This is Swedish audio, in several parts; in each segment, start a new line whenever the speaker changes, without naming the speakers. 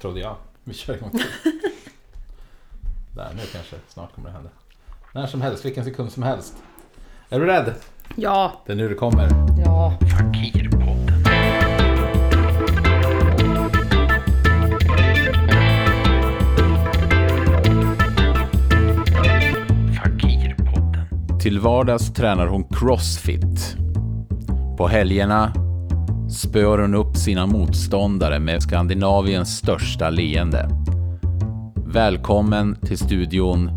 Trodde jag. Vi kör igång till. Där, nu kanske snart kommer det hända. När som helst, vilken sekund som helst. Är du rädd?
Ja,
Det är nu det kommer.
ja.
Fakirpodden. Fakirpodden.
Till vardags tränar hon crossfit. På helgerna spör hon upp sina motståndare med Skandinaviens största leende. Välkommen till studion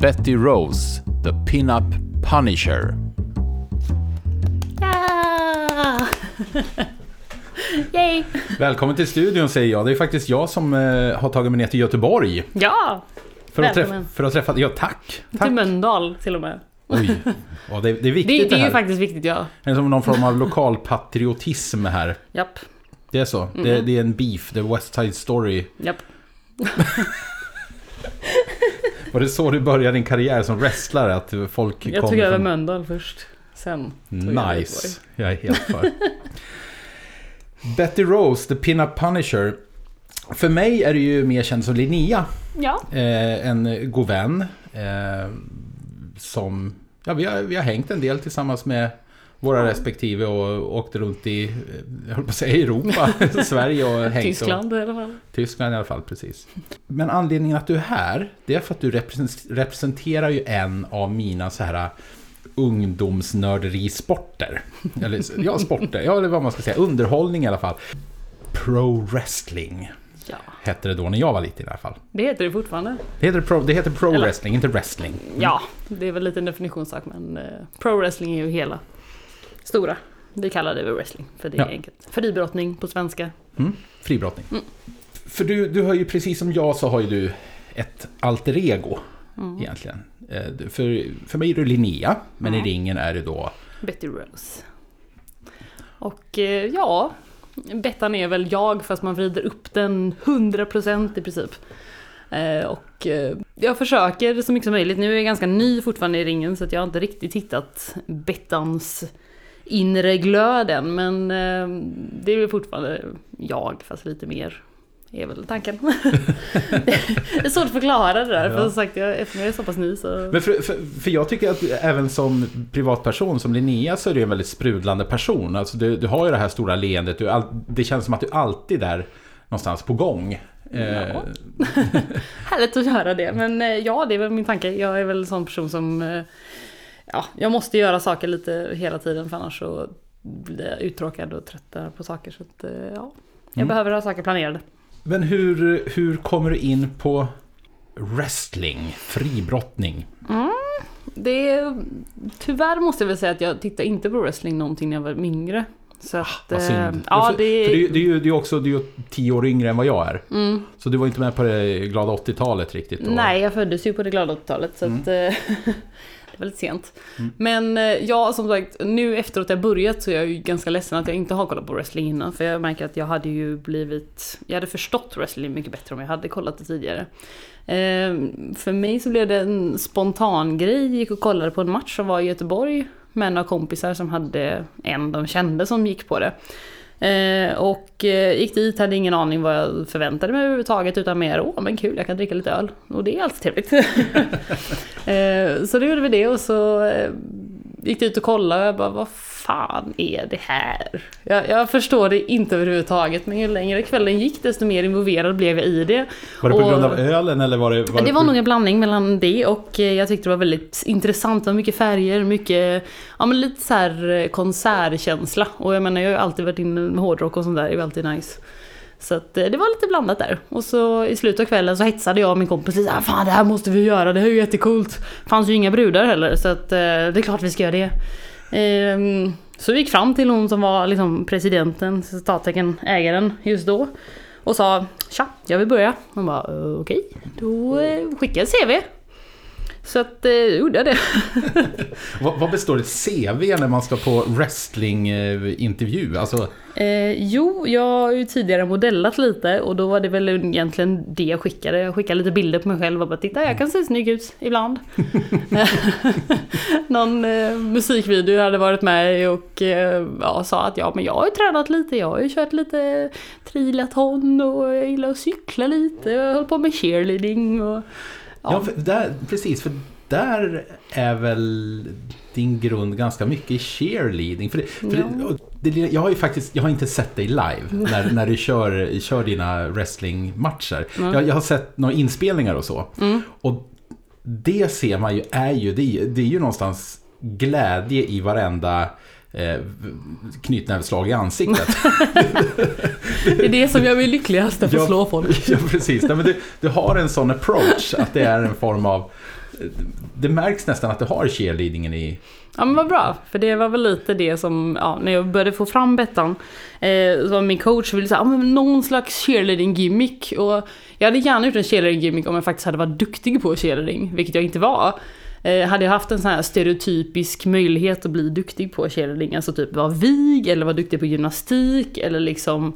Betty Rose, the Pin-Up Punisher.
ja. Yay!
Välkommen till studion säger jag. Det är faktiskt jag som eh, har tagit mig ner till Göteborg.
Ja!
För att, träffa, för att träffa... Ja, tack!
Till
tack.
Mölndal till och med.
Oj. Ja, det, det är viktigt
Det,
det,
det är
här.
ju faktiskt viktigt, ja.
Det är som någon form av lokal patriotism här.
Japp,
Det är så.
Mm.
Det, det är en beef, the West Side Story.
japp.
Var det så du började din karriär som wrestlare? Att folk
Jag
kom
tog över
från-
Mölndal först. Sen tog jag
Nice. Jag är helt för. Betty Rose, the pin-up punisher. För mig är det ju mer känd som Linnea.
Ja,
Eh, en god vän. Eh, som... Ja, vi har, vi har hängt en del tillsammans med våra respektive och åkt runt i, eh, jag höll på att säga Europa, Sverige och hängt. Och,
Tyskland i alla fall.
Tyskland i alla fall, precis. Men anledningen att du är här, det är för att du represent- representerar ju en av mina så här ungdomsnörderisporter. Eller ja, sporter, ja eller vad man ska säga, underhållning i alla fall. Pro wrestling
Ja,
hette det då när jag var liten i alla fall.
det heter det fortfarande.
Det heter pro, det heter pro
Eller-
wrestling, inte wrestling.
Ja, det är väl lite en definitionssak men eh, pro wrestling är ju hela stora. Vi kallar det väl wrestling för det är
Ja.
enkelt. Fribrottning på svenska.
Mm, fribrottning.
Mm.
För du, du har ju precis som jag så har ju du ett alter ego
Mm.
egentligen. Eh, För, för mig är du Linnea, men
Mm.
i ringen är du då
Betty Rose. Och eh, ja, Bettan är väl jag fast man vrider upp den 100% i princip. Eh, och eh, jag försöker så mycket som möjligt. Nu är jag ganska ny fortfarande i ringen så att jag har inte riktigt hittat Bettans inre glöd än. Men eh, det är väl fortfarande jag fast lite mer är väl tanken. det är svårt att förklara det där för
Ja.
som sagt jag, eftersom jag är så pass ny så...
Men för, för, för jag tycker att även som privatperson, som Linnea, så är du en väldigt sprudlande person. Alltså du, du har ju det här stora leendet, du, all, det känns som att du alltid är någonstans på gång. Eh,
Ja. Härligt att göra det, men eh, ja, det är väl min tanke. Jag är väl en sån person som... eh, Ja, jag måste göra saker lite hela tiden för annars så blir jag uttråkad och trött på saker. Så att, ja, jag
Mm.
behöver ha saker planerade.
Men hur, hur kommer du in på wrestling, fribrottning?
Det är, tyvärr måste jag väl säga att jag tittar inte på wrestling någonting när jag var yngre. Så att,
Vad
eh,
synd.
ja, det,
för det, är- det är ju det är också det är ju tio år yngre än vad jag är.
mm,
Så du var inte med på det glada 80-talet riktigt? då?
Nej, jag föddes ju på det glada 80-talet så
Mm.
att, väldigt sent.
Mm.
Men eh, ja, som sagt, nu efteråt jag börjat så är jag ju ganska ledsen att jag inte har kollat på wrestling innan. För jag märker att jag hade ju blivit, jag hade förstått wrestling mycket bättre om jag hade kollat det tidigare. Eh, för mig så blev det en spontan grej, gick och kollade på en match som var i Göteborg med några kompisar som hade en de kände som gick på det. Eh, och eh, gick dit, hade ingen aning vad jag förväntade mig överhuvudtaget utan mer åh men kul jag kan dricka lite öl. Och det är alltid trevligt. eh, så då gjorde vi det och så eh, gick dit och kollade och jag bara vad fan är det här? Jag, jag förstår det inte överhuvudtaget men ju längre kvällen gick desto mer involverad blev jag i det.
Var det på
Och-
grund av ölen eller var det... Var
Det var nog en blandning mellan det och eh, jag tyckte det var väldigt intressant. Det var mycket färger, mycket, ja men lite så här eh, konsertkänsla. Och jag menar jag har ju alltid varit inne med hårdrock och sånt där, det är ju alltid nice. Så att eh, det var lite blandat där. Och så i slutet av kvällen så hetsade jag och min kompis ah, fan det här måste vi göra, det här är ju jättecoolt. fanns ju inga brudar heller så att eh, det är klart vi ska göra det. Ehm, Så vi gick fram till hon som var liksom presidenten, citattecken ägaren just då. Och sa tja, jag vill börja. Hon bara okej, okej, då eh, skickade skickar jag ett CV. Så att eh, gjorde jag det.
Vad, vad består ett CV när man ska på wrestlingintervju? Alltså,
Eh, jo, jag har ju tidigare modellat lite och då var det väl egentligen det jag skickade. Jag skickade lite bilder på mig själv och bara titta jag kan se snygg ut ibland. Någon eh, musikvideo hade varit med i och eh, ja, sa att ja men jag har ju tränat lite, jag har ju kört lite triathlon och jag gillar att cykla lite, jag håller på med cheerleading och
ja. för där, precis, för där är väl din grund ganska mycket i cheerleading. För det, för det, det, jag har ju faktiskt, jag har inte sett dig live när, när du kör, kör dina wrestlingmatcher.
Mm.
Jag, jag har sett några inspelningar och så.
Mm.
Och det ser man ju, är ju, det det är ju någonstans glädje i varenda eh, knytnävsslag i ansiktet.
Det är det som gör mig lyckligast, att få
Ja.
slå folk.
ja, precis. Nej, men du, du har en sån approach, att det är en form av... Det märks nästan att du har cheerleadingen i...
Ja men vad bra, för det var väl lite det som, ja, när jag började få fram Bettan, eh, så var min coach ville säga, men någon slags cheerleading gimmick. Och jag hade gärna gjort en cheerleading gimmick om jag faktiskt hade varit duktig på cheerleading, vilket jag inte var. Eh, hade jag haft en sån här stereotypisk möjlighet att bli duktig på cheerleading, alltså typ vara vig eller vara duktig på gymnastik eller liksom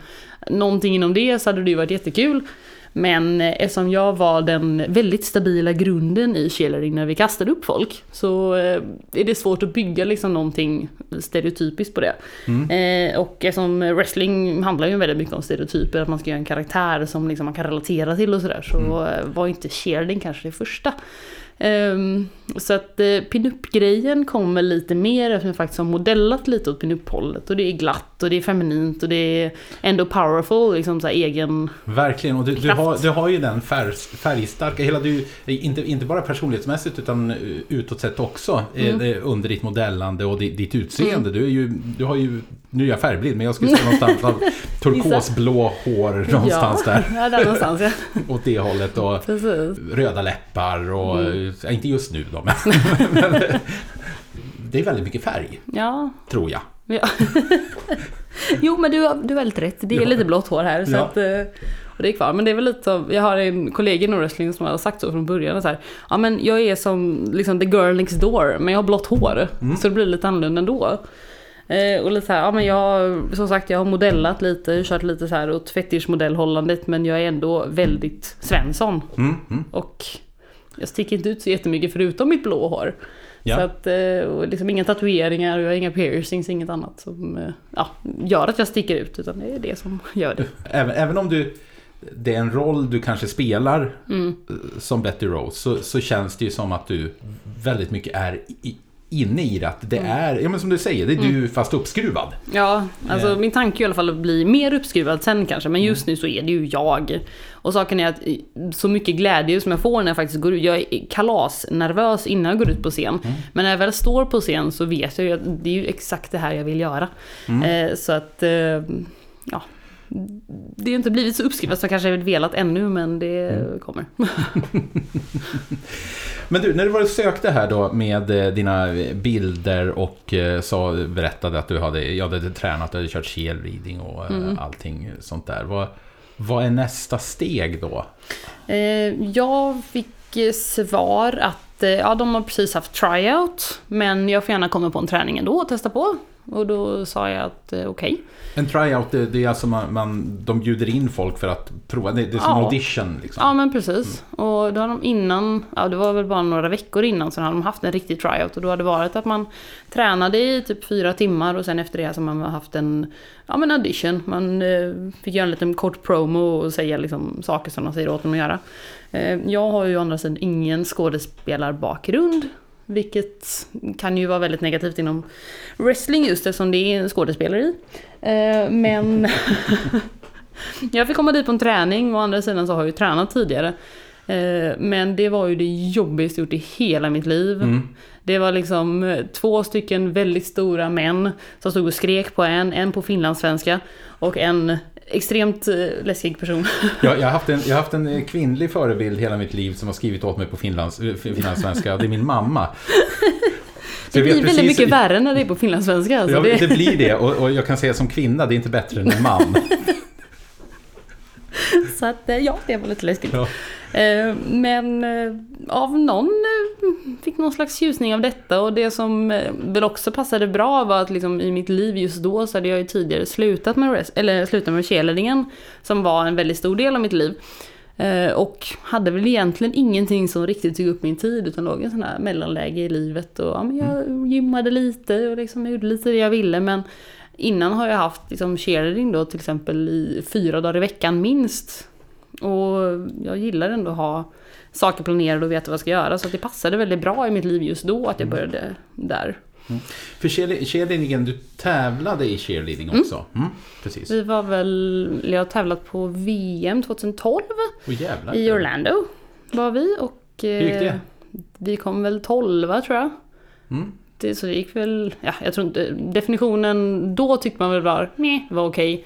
någonting inom det så hade det ju varit jättekul. Men eh, eftersom jag var den väldigt stabila grunden i cheerleading när vi kastade upp folk så eh, är det svårt att bygga liksom någonting stereotypiskt på det. Eh, och eftersom wrestling handlar ju väldigt mycket om stereotyper, att man ska göra en karaktär som liksom man kan relatera till och sådär, så eh, var inte cheerleading kanske det första. Ehm, så att eh, pinup-grejen kommer lite mer eftersom jag faktiskt har modellat lite åt pinup-hållet. Och det är glatt och det är feminint och det är ändå powerful, liksom så egen...
Verkligen, och du, du, har, du har ju den färg, färgstarka, hela du, inte, inte bara personlighetsmässigt utan eh, utåt sett också, eh, det- under ditt modellande och ditt, ditt utseende. Du, är ju, du har ju, nu är jag färgblind, men jag skulle säga någonstans av turkosblå hår någonstans
ja.
där.
Ja, där någonstans ja.
Åt det hållet och
Precis.
röda läppar och,
Mm.
ja, inte just nu då, men, men det är väldigt mycket färg,
Ja.
tror jag.
ja. jo men du, har- du har väldigt rätt, det är
Ja.
lite blått hår här. Så
Ja.
att, eh, och det är kvar. Men det är väl lite så, jag har en kollega inom wrestling som har sagt så från början. Så här, ja men jag är som liksom the girl next door, men jag har blått hår.
Mm.
Så det blir lite annorlunda ändå. Eh, och lite så här, ja men jag, som sagt jag har modellat lite, kört lite så här åt fetischmodellhållandet men jag är ändå väldigt Svensson.
Mm, mm.
Och jag sticker inte ut så jättemycket förutom mitt blå hår.
Ja.
Så att, eh, och liksom inga tatueringar och jag har inga piercings, inget annat som eh, ja, gör att jag sticker ut. Utan det är det som gör det.
Även, även om du, det är en roll du kanske spelar
Mm.
eh, som Betty Rose så, så känns det ju som att du väldigt mycket är i, inne i det. Att det
Mm.
är, ja men som du säger, det är du fast uppskruvad.
Ja, alltså
Eh.
min tanke är i alla fall att bli mer uppskruvad sen kanske. Men just nu så är det ju jag. Och saken är att så mycket glädje som jag får när jag faktiskt går ut. Jag är kalasnervös innan jag går ut på scen. Men när jag väl står på scen så vet jag ju att det är ju exakt det här jag vill göra. Eh, så att, eh, ja. Det har inte blivit så uppskruvat som jag kanske velat ännu, men det kommer.
Men du, när du var och sökte här då med eh, dina bilder och eh, sa, berättade att du hade, jag hade tränat, du hade kört cheerleading och eh,
Mm.
allting sånt där. Vad, vad är nästa steg då?
Jag fick svar att ja, de har precis haft tryout, men jag får gärna komma på en träning ändå och testa på. Och då sa jag att eh, okej.
En tryout, det, det är alltså man, man, de bjuder in folk för att prova, det, det är som en
Ja.
audition liksom.
Ja men precis. Och då har de innan, ja det var väl bara några veckor innan, så hade de haft en riktig tryout. Och då hade det varit att man tränade i typ fyra timmar och sen efter det så har man haft en ja, men audition. Man eh, fick göra en liten kort promo och säga liksom saker som de säger åt dem att göra. Eh, jag har ju å andra sidan ingen skådespelarbakgrund. Vilket kan ju vara väldigt negativt inom wrestling just eftersom det är en skådespelare i. Eh, men jag fick komma dit på en träning, å andra sidan så har jag ju tränat tidigare. Eh, Men det var ju det jobbigaste gjort i hela mitt liv.
Mm.
Det var liksom eh, två stycken väldigt stora män som stod och skrek på en, en på finlandssvenska och en extremt eh, läskig person.
Jag, jag, har haft en, jag har haft en eh, kvinnlig förebild hela mitt liv som har skrivit åt mig på finlands, eh, finlandssvenska. Det är min mamma. Så
Det blir väldigt
precis-
mycket värre när det är på finlandssvenska. Alltså.
Ja,
det,
blir det. Och, och jag kan säga som kvinna, det är inte bättre än en man.
Så att, ja, det var lite läskigt.
Ja.
Eh, Men eh, av någon eh, fick någon slags tjusning av detta och det som väl också passade bra var att liksom i mitt liv just då så hade jag ju tidigare slutat med, res- eller slutat med cheerleadingen som var en väldigt stor del av mitt liv. Och hade väl egentligen ingenting som riktigt tog upp min tid utan låg i en sån här mellanläge i livet och ja, men jag gymmade lite och liksom gjorde lite det jag ville men innan har jag haft liksom cheerleading då till exempel i fyra dagar i veckan minst. Och jag gillar ändå att ha saker planerade och veta vad jag ska göra så det passade väldigt bra i mitt liv just då att jag började där.
För cheerle- cheerleadingen, du tävlade i cheerleading också? Mm. precis.
Vi var väl, jag har tävlat på VM 2012
Och jävlar.
i Orlando var vi och
Hur gick det?
eh, vi kom väl 12 tror jag.
Mm.
Det, så det gick väl, ja jag tror inte, definitionen då tyckte man väl var, nej, var okej.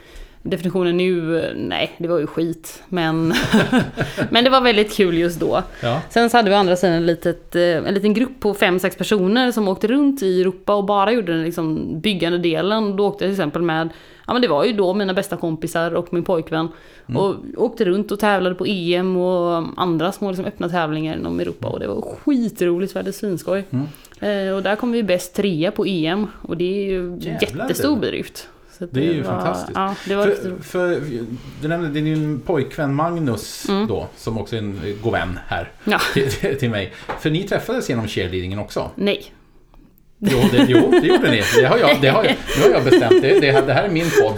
Definitionen nu, nej det var ju skit. Men, men det var väldigt kul just då.
Ja.
Sen så hade vi å andra sidan en, litet, eh, en liten grupp på 5-6 personer som åkte runt i Europa och bara gjorde den liksom byggande delen. Då åkte jag till exempel med, ja men det var ju då mina bästa kompisar och min pojkvän. Och åkte runt och tävlade på EM och andra små liksom, öppna tävlingar inom Europa. Och det var skitroligt, vi hade svinskoj. Eh, och där kom vi bäst trea på EM. Och det är ju
Jävlar,
jättestor bedrift. Så att
Det är ju
var,
fantastiskt.
Ja, det var
För, för, du nämnde din din pojkvän Magnus då, som också är en god vän här
Ja,
till, till, mig. För ni träffades genom cheerleadingen också?
nej.
Jo, det, jo, det gjorde ni. Det har jag, det har jag, nu har jag bestämt. Det, det, här- det här är min podd.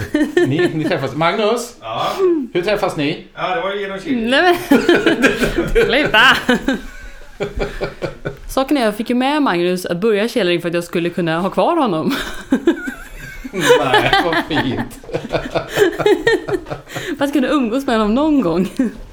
Ni, ni träffas. Magnus,
Ja,
hur träffas ni?
ja det var ju genom Chile.
Nej men, sluta! Saken är, jag fick ju med Magnus att börja cheerleading för att jag skulle kunna ha kvar honom.
Nej, vad fint.
För att kunna umgås med honom någon gång.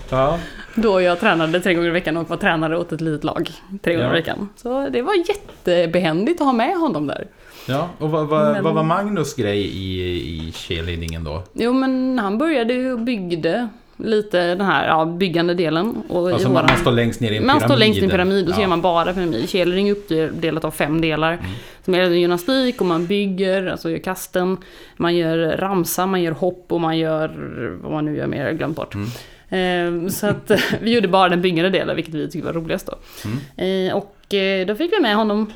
Ja.
Då jag tränade tre gånger i veckan och var tränare åt ett litet lag tre gånger
Ja.
i veckan. Så det var jättebehändigt att ha med honom där.
Ja, och vad, vad,
Men-
vad var Magnus grej i, i cheerleadingen då?
Jo men han började ju och byggde lite den här ja, byggande delen. Och
Alltså man, man står längst ner i en
Man
pyramid.
står längst i en pyramid och
Ja.
gör man bara pyramid. Cheerleading är uppdelat av fem delar. Som är gymnastik och man bygger, alltså gör kasten. Man gör ramsa, man gör hopp och man gör vad man nu gör mer, jag har glömt bort. Eh, Så att vi gjorde bara den byggande delen, vilket vi tyckte var roligast då. Eh, Och eh, då fick vi med honom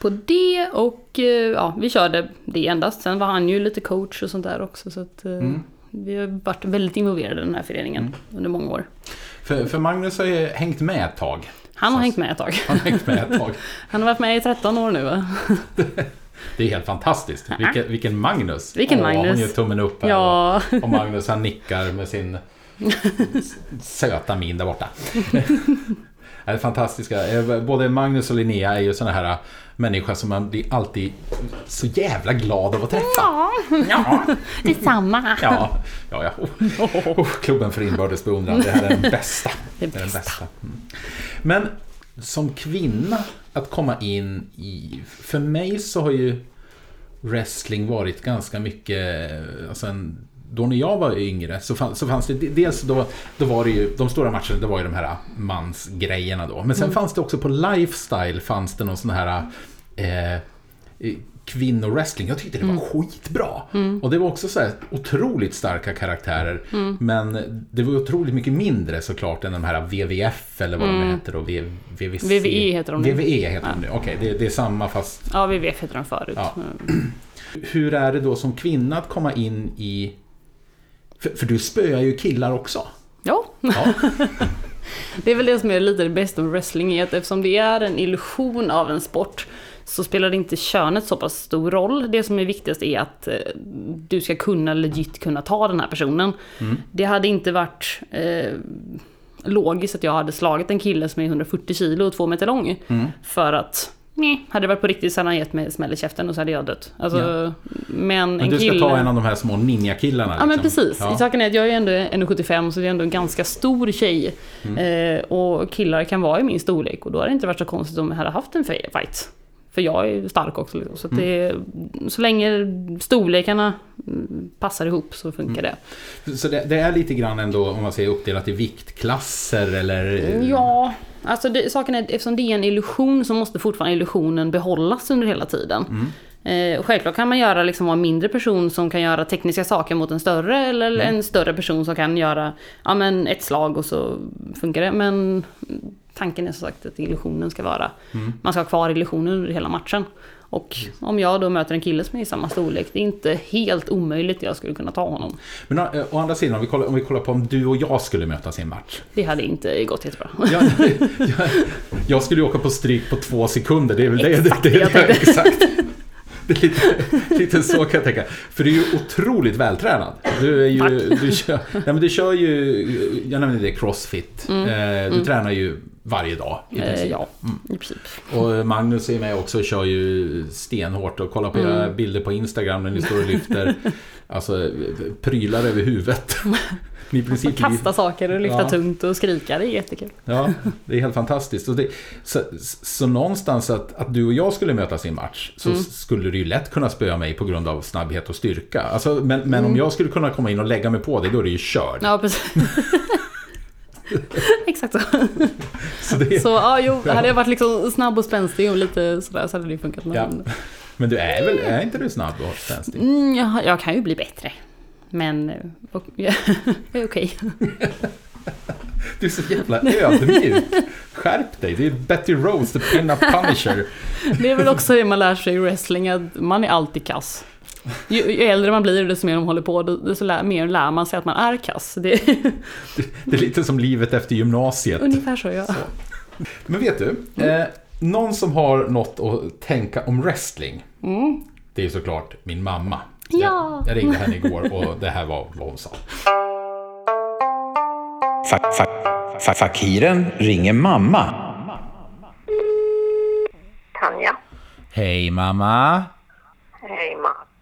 på det och eh, ja, vi körde det endast. Sen var han ju lite coach och sånt där också. Så att, eh, Vi har varit väldigt involverade i den här föreningen under många år.
För, för Magnus har ju hängt med ett tag.
Han har hängt med ett tag.
Han har hängt med ett tag.
Han har varit med i 13 år nu va?
Det är helt fantastiskt. Vilken, vilken Magnus!
Vilken
Åh,
Magnus.
Hon gör tummen upp här.
Ja.
Och, och Magnus han nickar med sin söta min där borta. Det är fantastiska. Eh, Både Magnus och Linnea är ju såna här människor som man blir alltid så jävla glad av att träffa. Ja,
Detsamma.
ja, ja. ja. Oh, oh, klubben för inbördes beundran. Det här är den bästa.
Det
Det är den
bästa.
bästa. Mm. Men som kvinna att komma in i... För mig så har ju wrestling varit ganska mycket... Alltså en, då när jag var yngre så fanns, så fanns det... Dels då, då var det ju... De stora matcherna, det var ju de här mansgrejerna då. Men sen fanns det också på Lifestyle fanns det någon sån här... Eh, kvinnowrestling. Jag tyckte det var skitbra. Och det var också så här otroligt starka karaktärer. Men det var otroligt mycket mindre såklart än de här WWF eller vad de heter. Och v, VVC.
VVE heter de nu.
VVE heter de nu. Okej, det, det är samma fast...
Ja, VVF heter den förut.
Ja. Hur är det då som kvinna att komma in i... För, för du spöar ju killar också.
Ja,
Ja,
det är väl det som är lite det bästa med wrestling, är att eftersom det är en illusion av en sport så spelar det inte könet så pass stor roll. Det som är viktigast är att eh, du ska kunna legit kunna ta den här personen. Det hade inte varit eh, logiskt att jag hade slagit en kille som är 140 kilo och två meter lång. För att Nej, hade det varit på riktigt så hade han gett mig smäll i käften och så hade jag dött. Alltså,
Ja.
Men,
men
en
du ska
kille...
ta en av de här små ninjakillarna.
Ja men
liksom.
precis.
Ja.
Saken är att jag är ju ändå 1,75 så det är ändå en ganska stor tjej.
Mm.
Eh, och killar kan vara i min storlek och då hade det inte varit så konstigt om jag hade haft en fight. För jag är stark också. Liksom. Så, att det, så länge storlekarna mm, passar ihop så funkar
Mm.
det.
Så det, det är lite grann ändå, om man säger uppdelat i viktklasser eller...
Ja, alltså det, saken är eftersom det är en illusion så måste fortfarande illusionen behållas under hela tiden. Eh, och självklart kan man göra liksom en mindre person som kan göra tekniska saker mot en större eller en större person som kan göra ja, men ett slag och så funkar det. Men tanken är som sagt att illusionen ska vara,
Mm.
man ska ha kvar illusionen under hela matchen. Och om jag då möter en kille som är i samma storlek, det är inte helt omöjligt att jag skulle kunna ta honom.
Men å, å andra sidan, om vi, kollar, om vi kollar på om du och jag skulle mötas i en match.
Det hade inte gått jättebra.
Jag, jag, jag skulle ju åka på stryk på två sekunder. Det är väl
Exakt
det,
det
det, det, exakt. Det är lite, lite så kan jag tänka. För du är ju otroligt vältränad. Du, är ju, du, kör, nej men du kör ju, jag nämnde det, crossfit. Eh, du tränar ju varje dag i
Mm. Eh,
princip.
ja, i princip.
Och Magnus är med också och kör ju stenhårt och kollar på era
Mm.
bilder på Instagram när ni står och lyfter alltså, prylar över huvudet. Ni princip
Kasta saker och lyfta
Ja.
tungt och skrika, det är jättekul.
Ja, det är helt fantastiskt. Och det, så, så någonstans att, att du och jag skulle mötas i en match så
Mm.
skulle du ju lätt kunna spöa mig på grund av snabbhet och styrka. Alltså, men men
Mm.
om jag skulle kunna komma in och lägga mig på dig, då är det ju körd.
Ja, precis. Exakt så.
Så det,
Så ja, jo, hade jag varit liksom snabb och spänstig och lite sådär så hade det ju funkat.
Ja. Men du är väl, är inte du snabb och spänstig?
mm, jag, jag kan ju bli bättre. Men och, jag är okej.
Du är så jävla ödmjuk. Skärp dig, det är Betty Rose, the pin-up punisher.
Det är väl också det man lär sig i wrestling, att man är alltid kass. Ju, ju äldre man blir, desto mer de håller på, desto lär, mer lär man sig att man är kass. Det är
Det är lite som livet efter gymnasiet.
ungefär så, ja.
Men vet du, eh, någon som har något att tänka om wrestling,
Mm.
det är såklart min mamma.
Ja.
Jag, jag ringde henne igår och det här var vad hon sa.
Fa- fa- fa- Fakiren ringer mamma.
Tanja.
Hej mamma,
Hej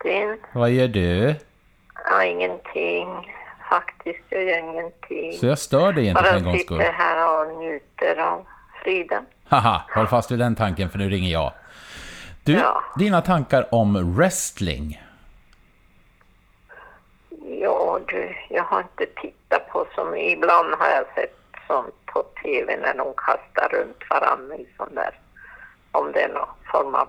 Martin.
vad gör du?
Ja, ingenting. Faktiskt gör jag ingenting.
Så jag stör dig inte för en gångs skull.
sitter här och njuter av friden.
Haha, håll fast vid den tanken för nu ringer jag. Du,
Ja.
dina tankar om wrestling?
Ja du, jag har inte tittat på som ibland har jag sett sånt på tv när de kastar runt varandra i sån där, om det är någon form av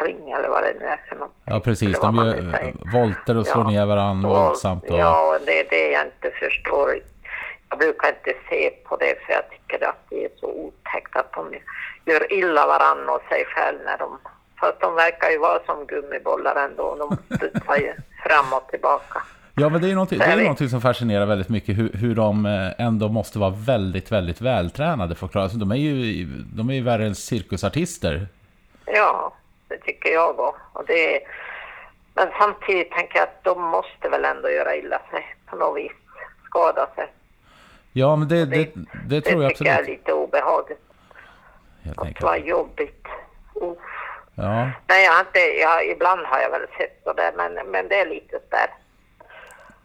boxningsring eller vad det nu är för något.
Ja precis, de gör volter och slår
Ja.
ner varandra
Och-
våldsamt. Och...
Ja, det är det jag inte förstår. Jag brukar inte se på det för jag tycker att det är så otäckt att de gör illa varandra och sig själv när de... För att de verkar ju vara som gummibollar ändå. De studsar ju fram och tillbaka.
Ja, men det är någonting, det är någonting som fascinerar väldigt mycket, hur, hur de eh, ändå måste vara väldigt, väldigt vältränade för att klara sig. De är ju, de är ju värre än cirkusartister.
Ja, tycker jag också. Och det. Men samtidigt tänker jag att de måste väl ändå göra illa sig på något vis. Skada sig.
Ja, men det, det, det tror jag
tycker jag är
absolut.
lite obehagligt.
Helt
Och
enkelt.
vad jobbigt. Uff.
Ja,
Nej, jag har inte, jag, ibland har jag väl sett sådär, men, men det är lite sådär,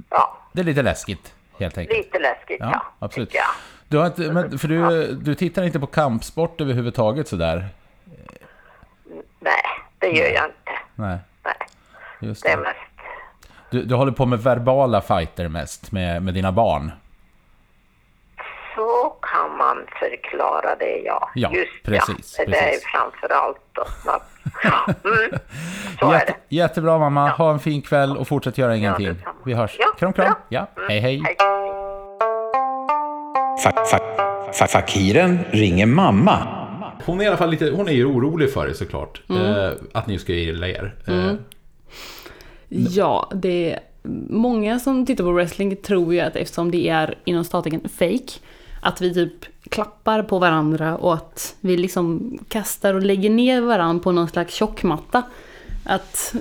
ja,
det är lite läskigt, helt enkelt.
lite läskigt, ja,
Ja, absolut.
jag.
Du, har inte, men, för du, du tittar inte på kampsport överhuvudtaget sådär?
Nej, det gör jag inte.
Nej,
Nej,
just
det är
det.
mest,
Du, du håller på med verbala fighter mest, med, med dina barn?
så kan man förklara det, ja.
Ja,
Just
precis,
ja, det är framför allt då. Ja, mm, så är
Jätte,
det.
jättebra mamma, ha en fin kväll och fortsätt göra ingenting.
detsamma.
Vi hörs.
Ja,
Kram, kram.
bra.
Ja,
Mm,
hej, hej.
Hej.
Fa- fa- fa- Fakiren ringer mamma.
Hon är i alla fall lite, hon är ju orolig för det såklart.
Mm.
Eh, att ni ska gilla er. Eh,
Ja, det är många som tittar på wrestling tror ju att eftersom det är inom statligen fake att vi typ klappar på varandra och att vi liksom kastar och lägger ner varandra på någon slags tjockmatta. Att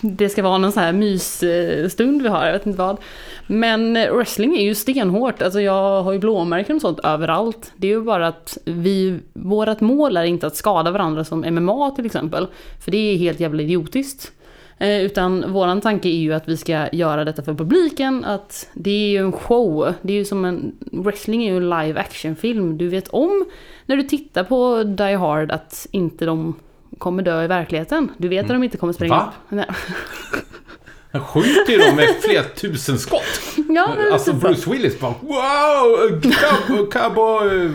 det ska vara någon sån här mysstund vi har, jag vet inte vad. Men wrestling är ju stenhårt, alltså jag har ju blåmärken och sånt överallt. Det är ju bara att vi, vårat mål är inte att skada varandra som MMA till exempel. För det är helt jävla idiotiskt. Eh, utan våran tanke är ju att vi ska göra detta för publiken, att det är ju en show. Det är ju som en, wrestling är ju en live action film. Du vet om när du tittar på Die Hard att inte de kommer dö i verkligheten. Du vet att de inte kommer spränga
Va?
upp. Nej.
Han skjuter ju dem med flera tusen skott.
Ja,
Alltså
så.
Bruce Willis bara wow, cowboy,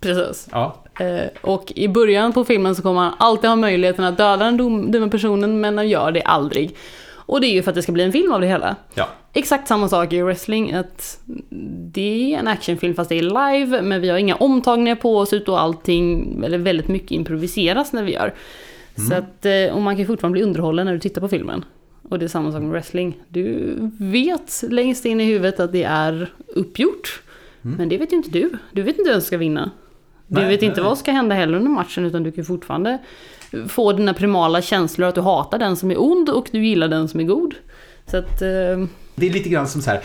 Precis.
Ja,
Eh, och i början på filmen så kommer han alltid ha möjligheten att döda den dum- dumma personen, men han gör det aldrig. Och det är ju för att det ska bli en film av det hela.
ja.
Exakt samma sak i wrestling. Att det är en actionfilm fast det är live, men vi har inga omtagningar på oss och allting, eller väldigt mycket improviseras när vi gör. Så att, eh, och man kan fortfarande bli underhållen när du tittar på filmen. Och det är samma sak med wrestling. Du vet längst in i huvudet att det är uppgjort. Men det vet ju inte du. Du vet inte vem som ska vinna. Du
Nej,
vet inte
nej.
vad som ska hända heller under matchen utan du kan fortfarande få dina primala känslor att du hatar den som är ond och du gillar den som är god. Så att... Eh,
Det är lite grann som så här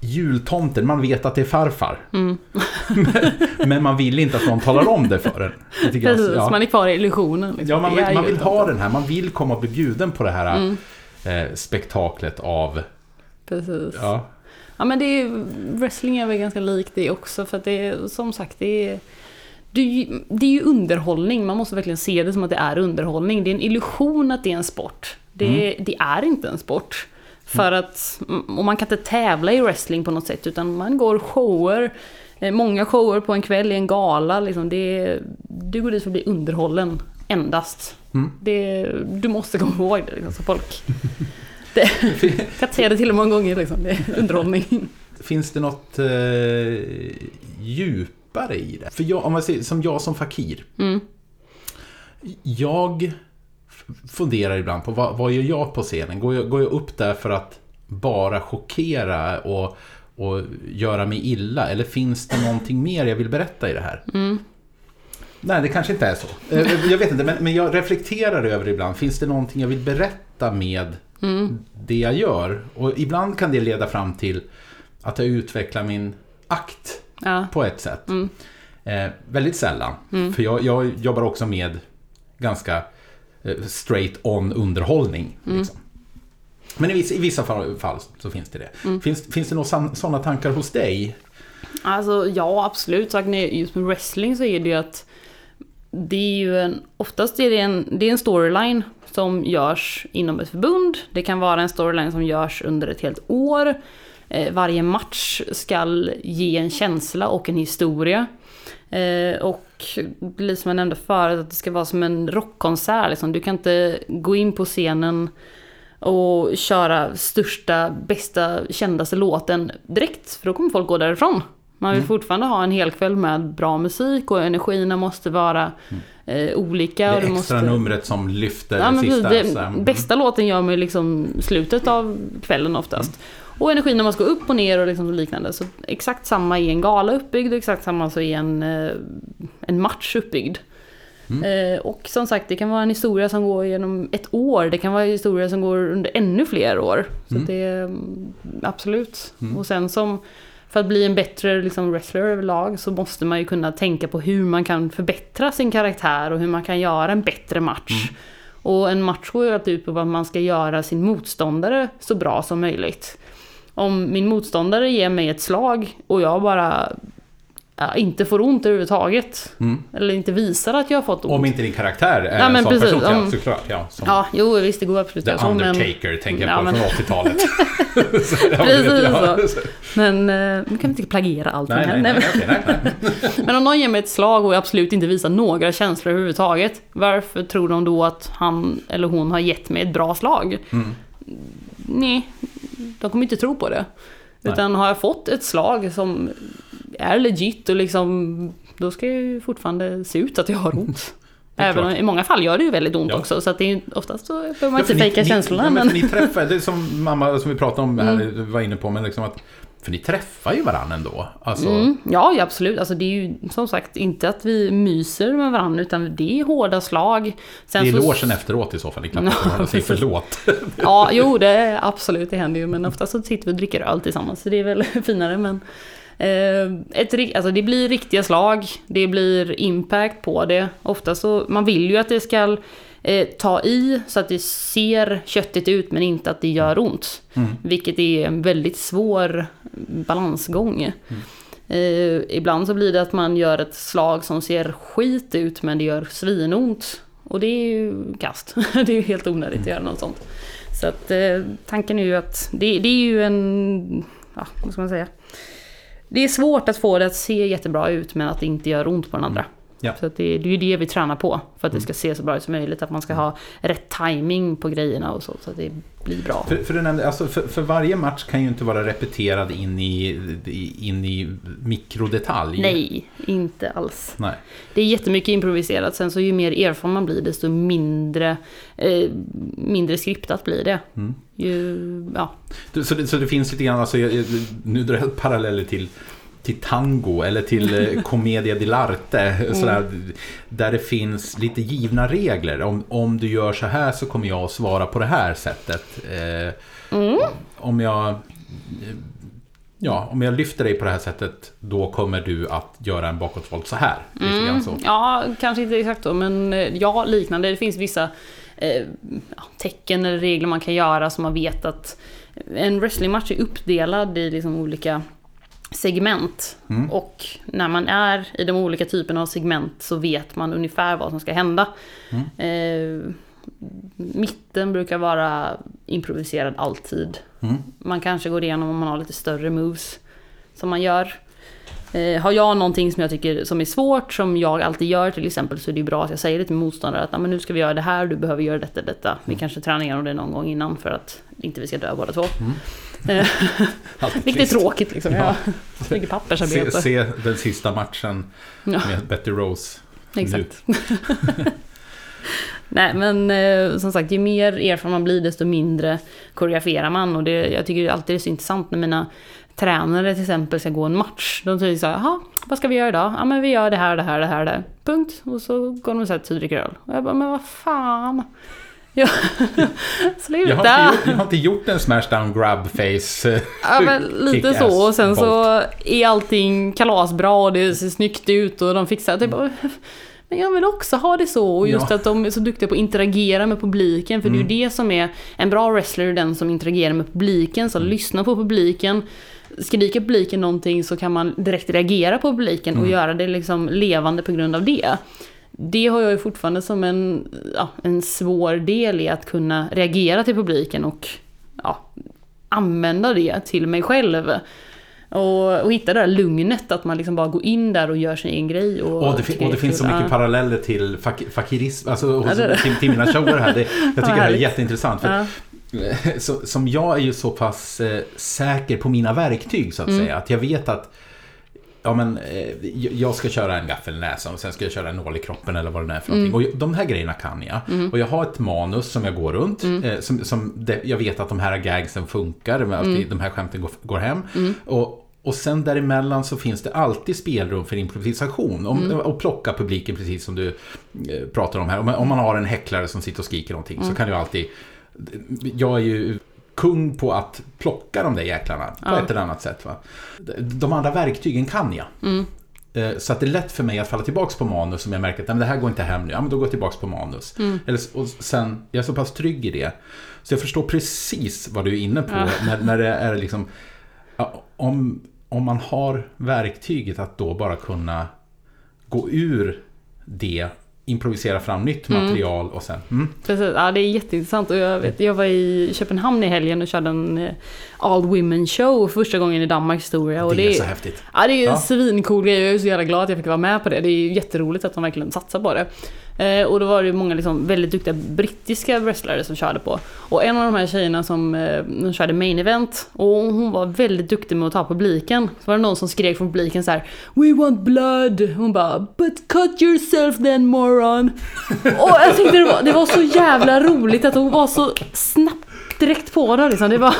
jultomten, man vet att det är farfar.
Mm.
Men man vill inte att någon talar om det för en.
Precis,
ja.
man är kvar i illusionen. Liksom.
Ja, man vill, man vill ha den här, man vill komma och bli bjuden på det här
Mm.
eh, spektaklet av...
Precis.
Ja,
Ja men det är, wrestling är väl ganska likt det också för att det är som sagt det är, det är, ju, det är ju underhållning, man måste verkligen se det som att det är underhållning. Det är en illusion att det är en sport. Det, det är inte en sport. För att, och man kan inte tävla i wrestling på något sätt utan man går shower, eh, många shower på en kväll i en gala. Liksom. Det, du går dit för att bli underhållen endast.
Mm.
Det, du måste komma ihåg det liksom, så folk... Det, jag kan säga det till och med många gånger liksom. Det är underhållning.
Finns det något eh, djupare i det? För jag, om man säger, som jag som fakir.
Mm.
Jag funderar ibland på vad, vad gör jag på scenen? Går jag, går jag upp där för att bara chockera och, och göra mig illa? Eller finns det någonting mer jag vill berätta i det här? Nej, det kanske inte är så. Eh, Jag vet inte, men, men jag reflekterar över det ibland. Finns det någonting jag vill berätta med det jag gör? Och ibland kan det leda fram till att jag utvecklar min akt
Ja.
på ett sätt. Eh, väldigt sällan. För jag, jag jobbar också med ganska eh, straight on underhållning. Liksom. Men i vissa, i vissa fall, fall så finns det det. Finns, finns det några sådana tankar hos dig?
Alltså ja, absolut. Just med wrestling så är det ju att det är ju en, oftast är det en, det är en storyline som görs inom ett förbund. Det kan vara en storyline som görs under ett helt år. Eh, varje match ska ge en känsla och en historia. Eh, och lite som jag nämnde förut, att det ska vara som en rockkonsert. Liksom. Du kan inte gå in på scenen och köra största, bästa, kändaste låten direkt. För då kommer folk gå därifrån. Man vill fortfarande ha en hel kväll med bra musik och energierna måste vara eh, olika.
Det
du
extra
måste...
numret som lyfter
Ja,
det
men
sista.
det,
mm.
bästa låten gör man ju liksom slutet av kvällen oftast. Och energin när man ska upp och ner och liksom liknande. Så exakt samma i en gala uppbyggd och exakt samma så är en, eh, en match uppbyggd. Eh, och som sagt, det kan vara en historia som går genom ett år. Det kan vara en historia som går under ännu fler år. Så det är mm, absolut. Och sen som för att bli en bättre liksom, wrestler överlag så måste man ju kunna tänka på hur man kan förbättra sin karaktär och hur man kan göra en bättre match. Och en match går ju alltid ut på att man ska göra sin motståndare så bra som möjligt. Om min motståndare ger mig ett slag och jag bara ja, inte får ont överhuvudtaget. Eller inte visar att jag har fått ont.
Om inte din karaktär är
Ja,
en sån
precis,
person, ja,
om-
såklart. Ja, som
Ja, jo visst det går absolut
The
göra så, men-
Undertaker tänker jag
Ja,
på
men-
från 80-talet. Så, ja,
Precis
ja,
så. Men eh, nu kan vi inte plagiera allting
Nej,
här.
nej,
Nej,
nej, nej, nej.
Men om någon ger mig ett slag och jag absolut inte visar några känslor överhuvudtaget. Varför tror de då att han eller hon har gett mig ett bra slag?
Mm.
Nej, de kommer inte tro på det.
Nej.
Utan har jag fått ett slag som är legit och liksom då ska jag ju fortfarande se ut att jag har ont. Även om i många fall gör det ju väldigt ont
Ja.
också. Så att det är oftast så behöver man
Ja,
inte
ni-
fejka
ni-
känslorna.
Ja, men
men... Mm.
för ni träffar, det är som mamma som vi pratade om här, var inne på, men liksom att för ni träffar ju varandra ändå. Alltså,
Mm, ja, ja, absolut. Alltså, det är ju som sagt inte att vi myser med varandra utan det är hårda slag. Sen
det är
så-
logen efteråt i så fall, ni klappar på varandra och säger förlåt.
Ja, jo, det är absolut, det händer ju. Men ofta så sitter vi och dricker öl tillsammans, så det är väl finare. Men eh, ett, alltså, det blir riktiga slag, det blir impact på det. Ofta så, man vill ju att det ska eh, ta i så att det ser köttigt ut men inte att det gör ont. Vilket är en väldigt svår balansgång. Eh, ibland så blir det att man gör ett slag som ser skit ut men det gör svinont. Och det är ju kast. det är ju helt onödigt att göra något sånt. Så att eh, tanken är ju att det, det är ju en... Ja, vad ska man säga? Det är svårt att få det att se jättebra ut men att det inte gör ont på den andra.
Ja.
Så det, det är ju det vi tränar på. För att det ska se så bra ut som möjligt. Att man ska ha rätt timing på grejerna och så. Så att det blir bra.
För, för, nämnde, alltså för, för varje match kan ju inte vara repeterad in i, in i mikrodetalj.
Nej, inte alls.
Nej.
Det är jättemycket improviserat. Sen så ju mer erfaren man blir desto mindre, eh, mindre skriptat blir det.
Mm.
Ju, ja.
Så det, så det finns lite grann, alltså, jag- nu drar jag paralleller till till tango eller till eh, commedia dell'arte. Sådär, där det finns lite givna regler. Om, om du gör så här så kommer jag att svara på det här sättet. Eh, Om jag... eh, Ja, om jag lyfter dig på det här sättet då kommer du att göra en bakåtvolt så här. Grann så.
Ja, kanske inte exakt så, men eh, ja, liknande. Det finns vissa eh, tecken eller regler man kan göra som man vet att en wrestlingmatch är uppdelad i liksom olika segment.
Mm.
Och när man är i de olika typerna av segment så vet man ungefär vad som ska hända.
Mm.
Eh, mitten brukar vara improviserad alltid.
Mm.
Man kanske går igenom om man har lite större moves som man gör. Eh, har jag någonting som jag tycker som är svårt, som jag alltid gör till exempel, så är det bra att jag säger det till motståndare att "Ja, men nu ska vi göra det här, du behöver göra detta, detta. Vi kanske tränar igenom det någon gång innan för att inte vi ska dö båda två. Eh, Vilket är tråkigt liksom.
Ja.
Ja. Mycket
Se,
pappersarbete.
se den sista matchen
Ja.
med Betty Rose.
Exakt. Nej men eh, som sagt, ju mer erfaren man blir desto mindre koreograferar man. Och det, jag tycker alltid det är så intressant när mina tränare till exempel ska gå en match. De säger så här, jaha, vad ska vi göra idag? Ja men vi gör det här, det här, det här, det här. Punkt. Och så går de och sätter sig och dricker öl. Och jag bara, men vad fan. Ja. Sluta!
Jag har, inte gjort, jag har inte gjort en smashdown grab face. eh,
Ja men lite så och sen så är allting kalasbra och det ser snyggt ut och de fixar typ men jag vill också ha det så och just
Ja.
att de är så duktiga på att interagera med publiken för det är ju det som är en bra wrestler, den som interagerar med publiken, som lyssnar på publiken. Skriker publiken någonting så kan man direkt reagera på publiken och göra det liksom levande på grund av det. Det har jag ju fortfarande som en, ja, en svår del i att kunna reagera till publiken och ja, använda det till mig själv. Och, och hitta det där lugnet, att man liksom bara går in där och gör sin egen grej. Och,
Och det, fin- och det finns så mycket
Ja.
paralleller till fak fakirism, alltså hos,
det.
till, till mina shower här. Det, jag tycker det här är jätteintressant. För,
Ja.
så, som jag är ju så pass eh, säker på mina verktyg så att
Mm.
säga. Att jag vet att Ja men eh, jag- ska köra en gaffel i näsan och sen ska jag köra en nål i kroppen eller vad det nu är för
Mm.
någonting. Och de här grejerna kan jag. Och jag har ett manus som jag går runt.
Mm.
Eh, som, som det, jag vet att de här gagsen funkar. Att
Mm.
de här skämten går, går hem. Och, och sen däremellan så finns det alltid spelrum för improvisation. Om,
Mm.
Och plocka publiken precis som du eh, pratar om här. Om, om man har en häcklare som sitter och skriker någonting
Mm.
så kan jag alltid jag är ju kung på att plocka de där jäklarna på
Ja.
ett eller annat sätt. Va? De andra verktygen kan jag.
Mm.
Eh, Så att det är lätt för mig att falla tillbaka på manus om jag märker att "Nej, men det här går inte hem nu. Ja, men då går jag tillbaka på manus.
Mm.
Eller, och sen, jag är så pass trygg i det. Så jag förstår precis vad du är inne på.
Ja.
När, när det är liksom... Om, om man har verktyget att då bara kunna gå ur det, improvisera fram nytt material och sen... Mm,
Precis, ja det är jätteintressant. Och jag, vet, jag var i Köpenhamn i helgen och körde en eh, All Women show för första gången i Danmarks historia. Och
det är
det,
så häftigt.
Ja, det är ju
Ja.
en svincool grej. Jag är så jävla glad att jag fick vara med på det. Det är ju jätteroligt att de verkligen satsar på det. Eh, och då var det ju många liksom väldigt duktiga brittiska wrestlare som körde på. Och en av de här tjejerna som eh, de körde main event och hon var väldigt duktig med att ta publiken. Så var det någon som skrek från publiken så här We want blood! Hon bara But cut yourself then moron! och jag tyckte det var, det var så jävla roligt att hon var så snabbt direkt på det liksom. Det var...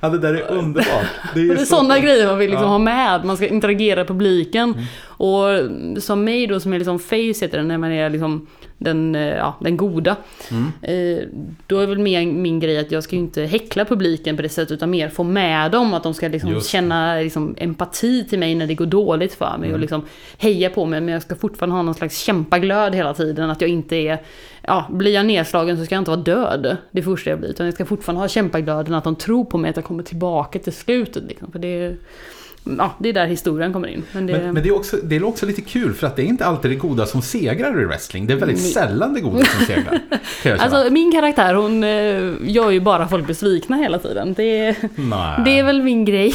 Ja, det där är underbart. Det är,
det sådana grejer man vill liksom
Ja.
ha med. Man ska interagera med publiken. Och som mig då, som är liksom face heter det, när man är liksom den, eh, ja, den goda. Eh, då är väl mer min grej att jag ska ju inte häckla publiken på det sättet, utan mer få med dem. Att de ska liksom känna liksom empati till mig när det går dåligt för mig. Och liksom heja på mig, men jag ska fortfarande ha någon slags kämpaglöd hela tiden. Att jag inte är ja, blir jag nedslagen så ska jag inte vara död det första jag blir. Utan jag ska fortfarande ha kämpaglöden, att de tror på mig, att jag kommer tillbaka till slutet. Liksom. För det, ja, det är där historien kommer in. Men det,
Men, men det, är också, det är också lite kul för att det är inte alltid det goda som segrar i wrestling. Det är väldigt
Nej.
sällan det goda som segrar.
Alltså min karaktär hon eh, gör ju bara folk besvikna hela tiden. Det, det är väl min grej.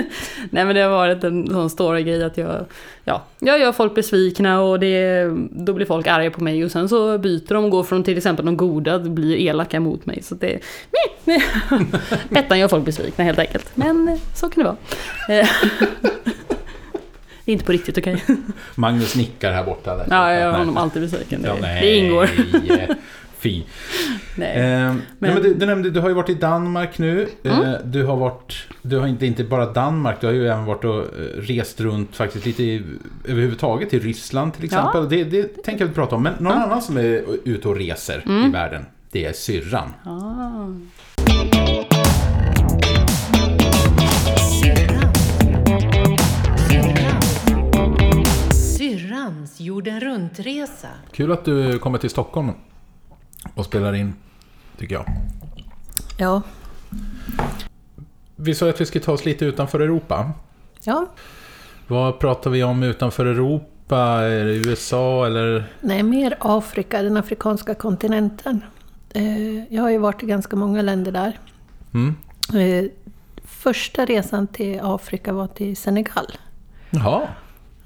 Nej men det har varit en sån stor grej att jag, ja, jag gör folk besvikna och det, då blir folk arga på mig och sen så byter de och går från till exempel de goda att bli elaka mot mig. Så det, Bettan gör folk besvikna helt enkelt. Men eh, så kan det vara. Inte på riktigt okej.
Magnus nickar här borta. Där.
Ja, jag gör
Nej.
honom alltid besviken. Det,
Ja, nej.
det ingår.
Fy.
Nej.
Eh, men,
Men-
men du, du nämnde, du har ju varit i Danmark nu. Eh,
Mm.
du har varit, du har inte, inte bara Danmark, du har ju även varit och eh, rest runt faktiskt lite i, överhuvudtaget i Ryssland till
Ja.
exempel. Det, det tänker jag inte prata om. Men någon annan som är ute och reser
Mm.
i världen, det är syrran.
Ah.
Syrrans jorden runt-resa.
Kul att du kommer till Stockholm och spelar in, tycker jag.
Ja.
Vi sa att vi skulle ta oss lite utanför Europa.
ja.
Vad pratar vi om utanför Europa? Är det USA eller?
Nej, mer Afrika, den afrikanska kontinenten. Eh, Jag har ju varit i ganska många länder där.
Mm.
Eh, Första resan till Afrika var till Senegal.
Jaha.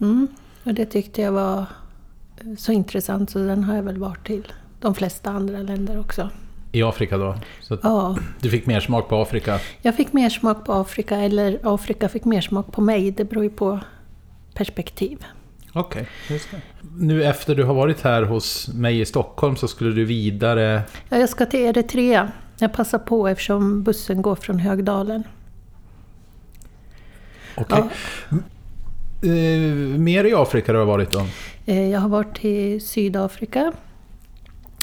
Mm. Och det tyckte jag var eh, så intressant så den har jag väl varit till de flesta andra länder också.
I Afrika då? Så
Ja,
du fick mer smak på Afrika?
jag fick mer smak på Afrika eller Afrika fick mer smak på mig. Det beror ju på perspektiv.
Okej, just det. Nu efter du har varit här hos mig i Stockholm så skulle du vidare...
Ja, jag ska till Eritrea. Jag passar på eftersom bussen går från Högdalen.
Okej. Eh, mer i Afrika du har varit då?
Eh, Jag har varit i Sydafrika,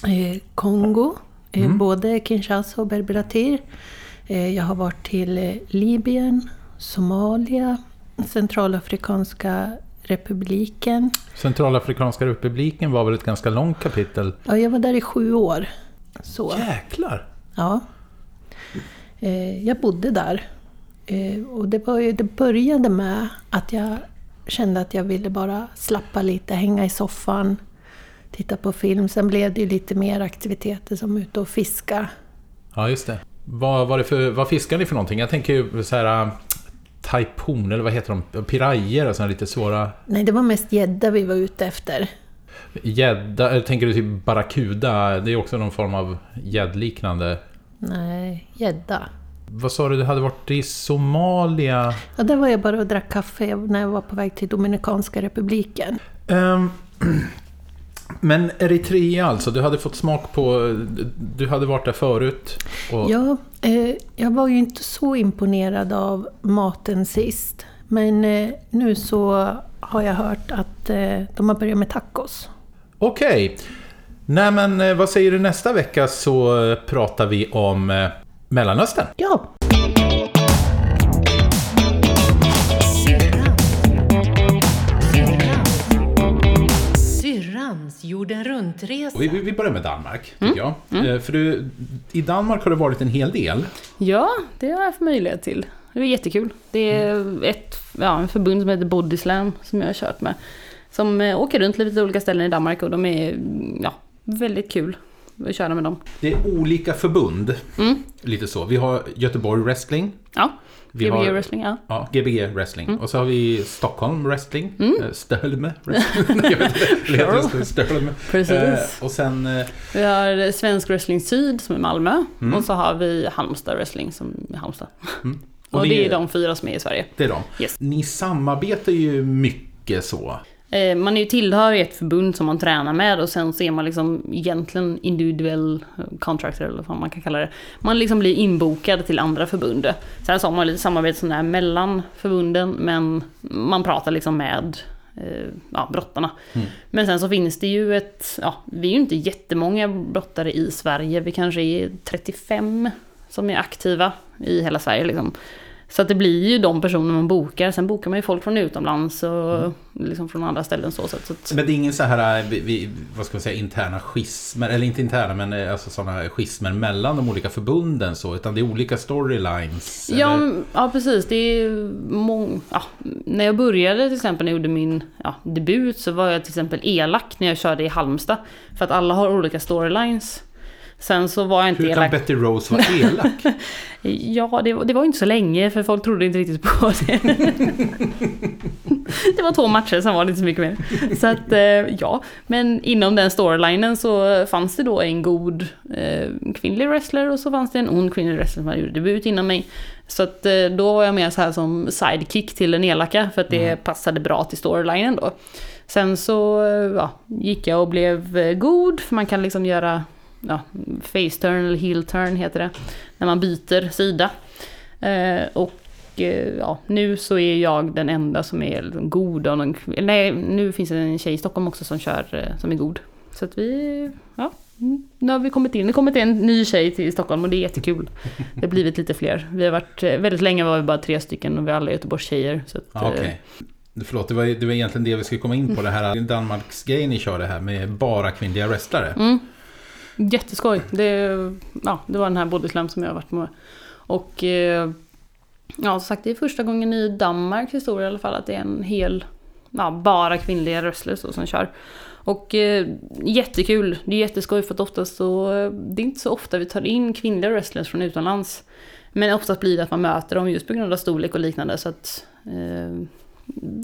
eh, Kongo, eh, både Kinshasa och Berberatir. Eh, Jag har varit till eh, Libyen, Somalia, Centralafrikanska republiken.
Centralafrikanska republiken var väl ett ganska långt kapitel?
Ja, jag var där i sju år. Så,
Jäklar!
ja. Jag bodde där. Och det, var ju, det började med att jag kände att jag ville bara slappa lite, hänga i soffan, titta på film. Sen blev det ju lite mer aktiviteter som ute och fiska.
Ja, just det. Vad, var det för, vad fiskar ni för någonting? Jag tänker ju så här... äh, Taipon, eller vad heter de? Pirajer och sådana lite svåra...
Nej, det var mest gädda vi var ute efter.
Gädda, eller tänker du typ barracuda? Det är också någon form av gäddliknande.
Nej, gädda.
Vad sa du, du hade varit i Somalia?
Ja, där var jag bara och drack kaffe när jag var på väg till Dominikanska republiken.
Ehm, men Eritrea alltså, du hade fått smak på... Du hade varit där förut. Och,
Ja, eh, jag var ju inte så imponerad av maten sist. Men eh, nu så har jag hört att eh, de har börjat med tacos.
Okej. Nej men eh, vad säger du nästa vecka så eh, pratar vi om eh, Mellanöstern.
Ja,
Syrran. Syrran. Syrrans jorden runt-resa.
Vi, vi, börjar med Danmark, tycker jag. Eh, För du, i Danmark har det varit en hel del.
Ja, det har jag haft möjlighet till. Det var jättekul. Det är ett ja, en förbund som heter Bodyslam som jag har kört med. Som eh, åker runt lite olika ställen i Danmark och de är mm, ja, väldigt kul köra med dem.
Det är olika förbund.
Mm.
Lite så. Vi har Göteborg Wrestling.
Ja,
Vi
Gbg
har-
Wrestling, ja.
Ja, Gbg Wrestling.
Mm.
Och så har vi Stockholm Wrestling. Mm. Stölme Wrestling. Stölme.
Precis.
Eh, och sen... eh,
Vi har Svensk Wrestling Syd som är Malmö.
Mm.
Och så har vi Halmstad Wrestling som är Halmstad.
Och
Och,
det
det
är-
är de fyra som är i Sverige.
Det är de.
Yes.
Ni samarbetar ju mycket så.
Eh, Man är ju tillhör ett förbund som man tränar med och sen så är man liksom egentligen individuell eh, contractor eller vad man kan kalla det. Man liksom blir inbokad till andra förbund. Sen så har man lite samarbete sådär mellan förbunden men man pratar liksom med eh, ja, brottarna. Men sen så finns det ju ett, ja vi är ju inte jättemånga brottare i Sverige, vi kanske är 35 som är aktiva i hela Sverige liksom. Så att det blir ju de personer man bokar. Sen bokar man ju folk från utomlands och liksom från andra ställen. Så, så, att-
Men det är ingen så här, eh, vi, vad ska man säga, interna schismer, eller inte interna, men eh, alltså sådana schismer mellan de olika förbunden så, utan det är olika storylines.
Ja,
eller?
men- ja precis. Det är mång... ja, när jag började till exempel när jag gjorde min ja, debut så var jag till exempel elak när jag körde i Halmstad. För att alla har olika storylines. Sen så var jag inte
Hur kan
elak.
Betty Rose vara elak?
Ja, det, var- det var inte så länge för folk trodde inte riktigt på det. det var två matcher, sen var det inte så mycket mer. Så att, eh, ja. Men inom den storylinen så fanns det då en god eh, kvinnlig wrestler och så fanns det en ond kvinnlig wrestler som hade gjort debut innan mig. Så att eh, då var jag mer så här som sidekick till den elaka för att det passade bra till storylinen då. Sen så eh, ja, gick jag och blev god, för man kan liksom göra ja, face turn eller heel turn heter det. När man byter sida. Eh, och eh, ja, nu så är jag den enda som är liksom god av någon, Nej, nu finns det en tjej i Stockholm också som kör, eh, som är god. Så att vi, ja, mm, nu har vi kommit in. Det har kommit en ny tjej till Stockholm och det är jättekul. Det har blivit lite fler. Vi har varit, väldigt länge var vi bara tre stycken och vi är alla Göteborgstjejer. Så att,
Okej. Förlåt, det var, det var egentligen det vi skulle komma in på. Det här Danmarks grejen ni körde här med bara kvinnliga wrestlare.
Mm. Jätteskoj. Det, ja, det var den här Bodyslam som jag har varit med. Och eh, ja, som sagt, det är första gången i Danmarks historia i alla fall att det är en hel, ja, bara kvinnliga wrestlers som kör. Och eh, jättekul, det är jätteskoj för att oftast så, det är inte så ofta vi tar in kvinnliga wrestlers från utomlands. Men oftast blir det att man möter dem just på grund av storlek och liknande. Så att, eh,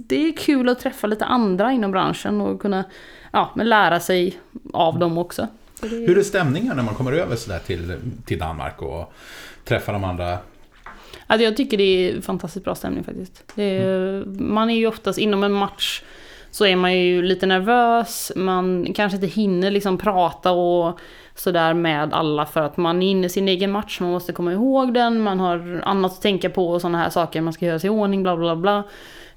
det är kul att träffa lite andra inom branschen och kunna ja, men lära sig av dem också. Så det-
Hur är stämningen när man kommer över sådär till, till Danmark och träffar de andra?
Alltså jag tycker det är fantastiskt bra stämning faktiskt. Är, Man är ju oftast inom en match så är man ju lite nervös, man kanske inte hinner liksom prata och sådär med alla för att man är inne i sin egen match, man måste komma ihåg den, man har annat att tänka på och sådana här saker, man ska göra sig i ordning, bla bla bla.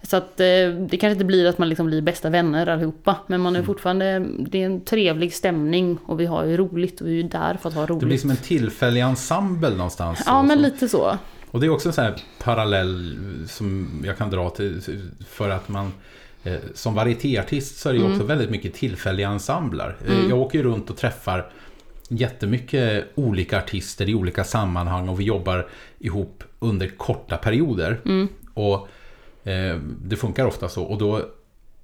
Så att eh, det kanske inte blir att man liksom blir bästa vänner allihopa, men man är fortfarande, det är en trevlig stämning och vi har ju roligt och vi är ju där för att ha roligt.
Det blir som en tillfällig ensemble någonstans.
Ja men lite så.
Och det är också en sån här parallell som jag kan dra till för att man eh, som varietéartist så är det ju
Mm.
också väldigt mycket tillfälliga ensembler. Eh, Jag åker ju runt och träffar jättemycket olika artister i olika sammanhang och vi jobbar ihop under korta perioder.
Mm.
Och det funkar ofta så. Och då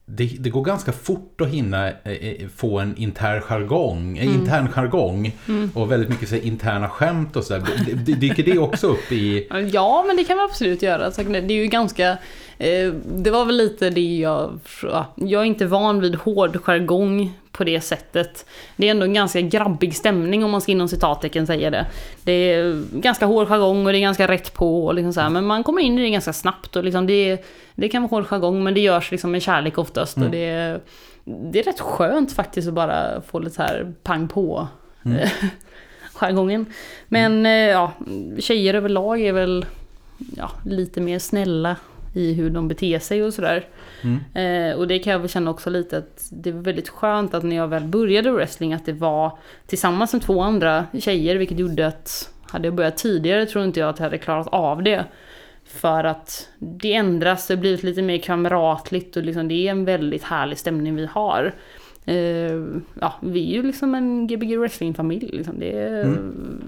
det, det går ganska fort att hinna eh, eh, få en intern jargong, eh, intern jargong och väldigt mycket så interna skämt och sådär. D- d- Dyker det också upp i...
Ja, men det kan man absolut göra. Så Det är ju ganska... eh, Det var väl lite det jag... ja, Jag är inte van vid hård jargong på det sättet. Det är ändå en ganska grabbig stämning om man ska inom citattecken säga det. Det är ganska hård jargong och det är ganska rätt på. Och liksom så här, men man kommer in i det ganska snabbt. Och liksom det, det kan vara hård jargong men det görs liksom med kärlek oftast. Och det, det är rätt skönt faktiskt att bara få lite så här pang på. eh, jargongen. Men eh, ja, tjejer överlag är väl ja, lite mer snälla i hur de beter sig och sådär. Eh, och det kan jag väl känna också lite att det var väldigt skönt att när jag väl började wrestling att det var tillsammans med två andra tjejer vilket gjorde att hade jag börjat tidigare tror inte jag att jag hade klarat av det. För att det ändras, det har blivit lite mer kamratligt och liksom det är en väldigt härlig stämning vi har. Eh, ja, vi är ju liksom en Gbg wrestling-familj. Liksom. Det är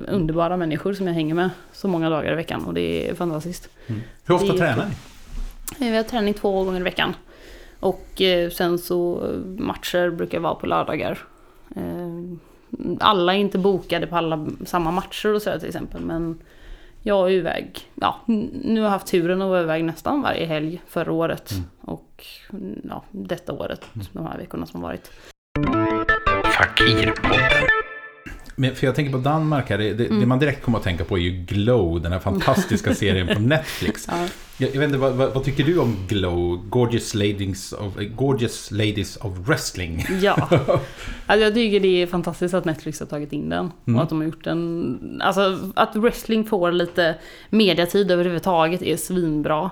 underbara människor som jag hänger med så många dagar i veckan och det är fantastiskt.
Hur ofta
är
tränar ni?
Vi har träning två gånger i veckan. Och eh, sen så eh, matcher brukar vara på lördagar. Eh, Alla är inte bokade på alla samma matcher och sådär till exempel. Men jag är iväg. Ja, nu har jag haft turen att vara iväg nästan varje helg förra året. Och mm, ja, detta året, de här veckorna som varit.
Fakirpodden.
Men, för jag tänker på Danmark här, det, det,
Mm.
det man direkt kommer att tänka på är ju Glow, den här fantastiska serien på Netflix.
Ja.
Jag, jag vet inte, vad, vad, vad tycker du om Glow? Gorgeous Ladies of, Gorgeous Ladies of Wrestling.
Ja. Alltså jag tycker det är fantastiskt att Netflix har tagit in den.
Mm.
Och att de har gjort den... Alltså att wrestling får lite mediatid överhuvudtaget är svinbra.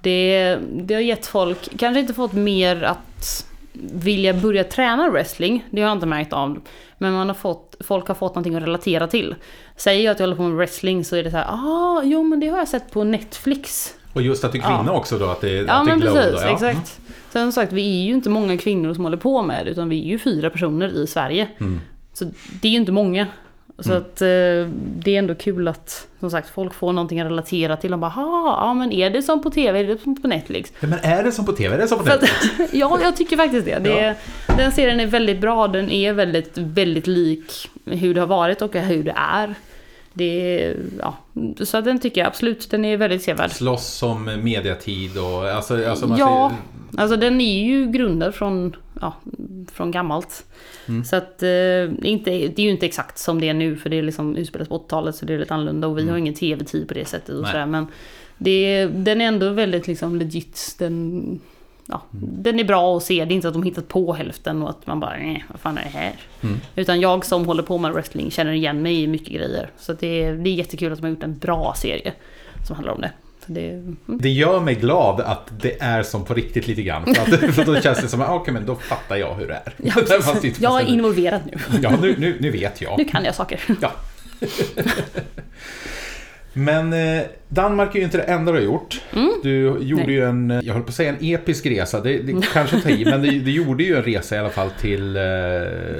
Det, det har gett folk, kanske inte fått mer att vilja börja träna wrestling. Det har jag inte märkt av. Men man har fått folk har fått någonting att relatera till. Säger jag att jag håller på med wrestling så är det så här, ah, jo men det har jag sett på Netflix.
Och just att du är kvinna
Ja.
också då, att det,
Ja
att det är glow
precis,
då, ja.
exakt. Sen som sagt, vi är ju inte många kvinnor som håller på med det, utan vi är ju fyra personer i Sverige.
Mm.
Så det är ju inte många. Så att eh, det är ändå kul att som sagt folk får någonting att relatera till. Och bara, "Ha, ja men är det som på TV, är det som på Netflix?
Ja, men är det som på TV? Är det som på
För att,
Netflix?
ja, jag tycker faktiskt det. det
Ja.
Den serien är väldigt bra, den är väldigt, väldigt lik hur det har varit och hur det är. Det ja, så den tycker jag absolut, den är väldigt sevärd.
Slåss som mediatid och alltså, alltså man
Ja, alltså den är ju grundad från, ja, från gammalt.
Mm.
Så att eh, inte, det är ju inte exakt som det är nu för det är liksom utspelas på 80-talet så det är lite annorlunda och vi har ingen tv-tid på det sättet och
Mm.
Sådär. Men det, den är ändå väldigt liksom legit. Den, ja,
Mm.
den är bra att se, det är inte att de hittat på hälften och att man bara nej, vad fan är det här?
Mm.
Utan jag som håller på med wrestling känner igen mig i mycket grejer. Så det, är, det är jättekul att de har gjort en bra serie som handlar om det. Det mm.
det gör mig glad att det är som på riktigt lite grann. För, att, för då känns det som att okej, men då fattar jag hur det är.
Ja,
Fast
jag är involverad nu.
Ja, nu, nu, nu vet jag.
Nu kan jag saker.
Ja. Men eh, Danmark är ju inte det enda du har gjort. Du gjorde
Mm. Nej.
ju en, jag höll på att säga en episk resa, det, det kanske tar i, men du, du gjorde ju en resa i alla fall till... Eh,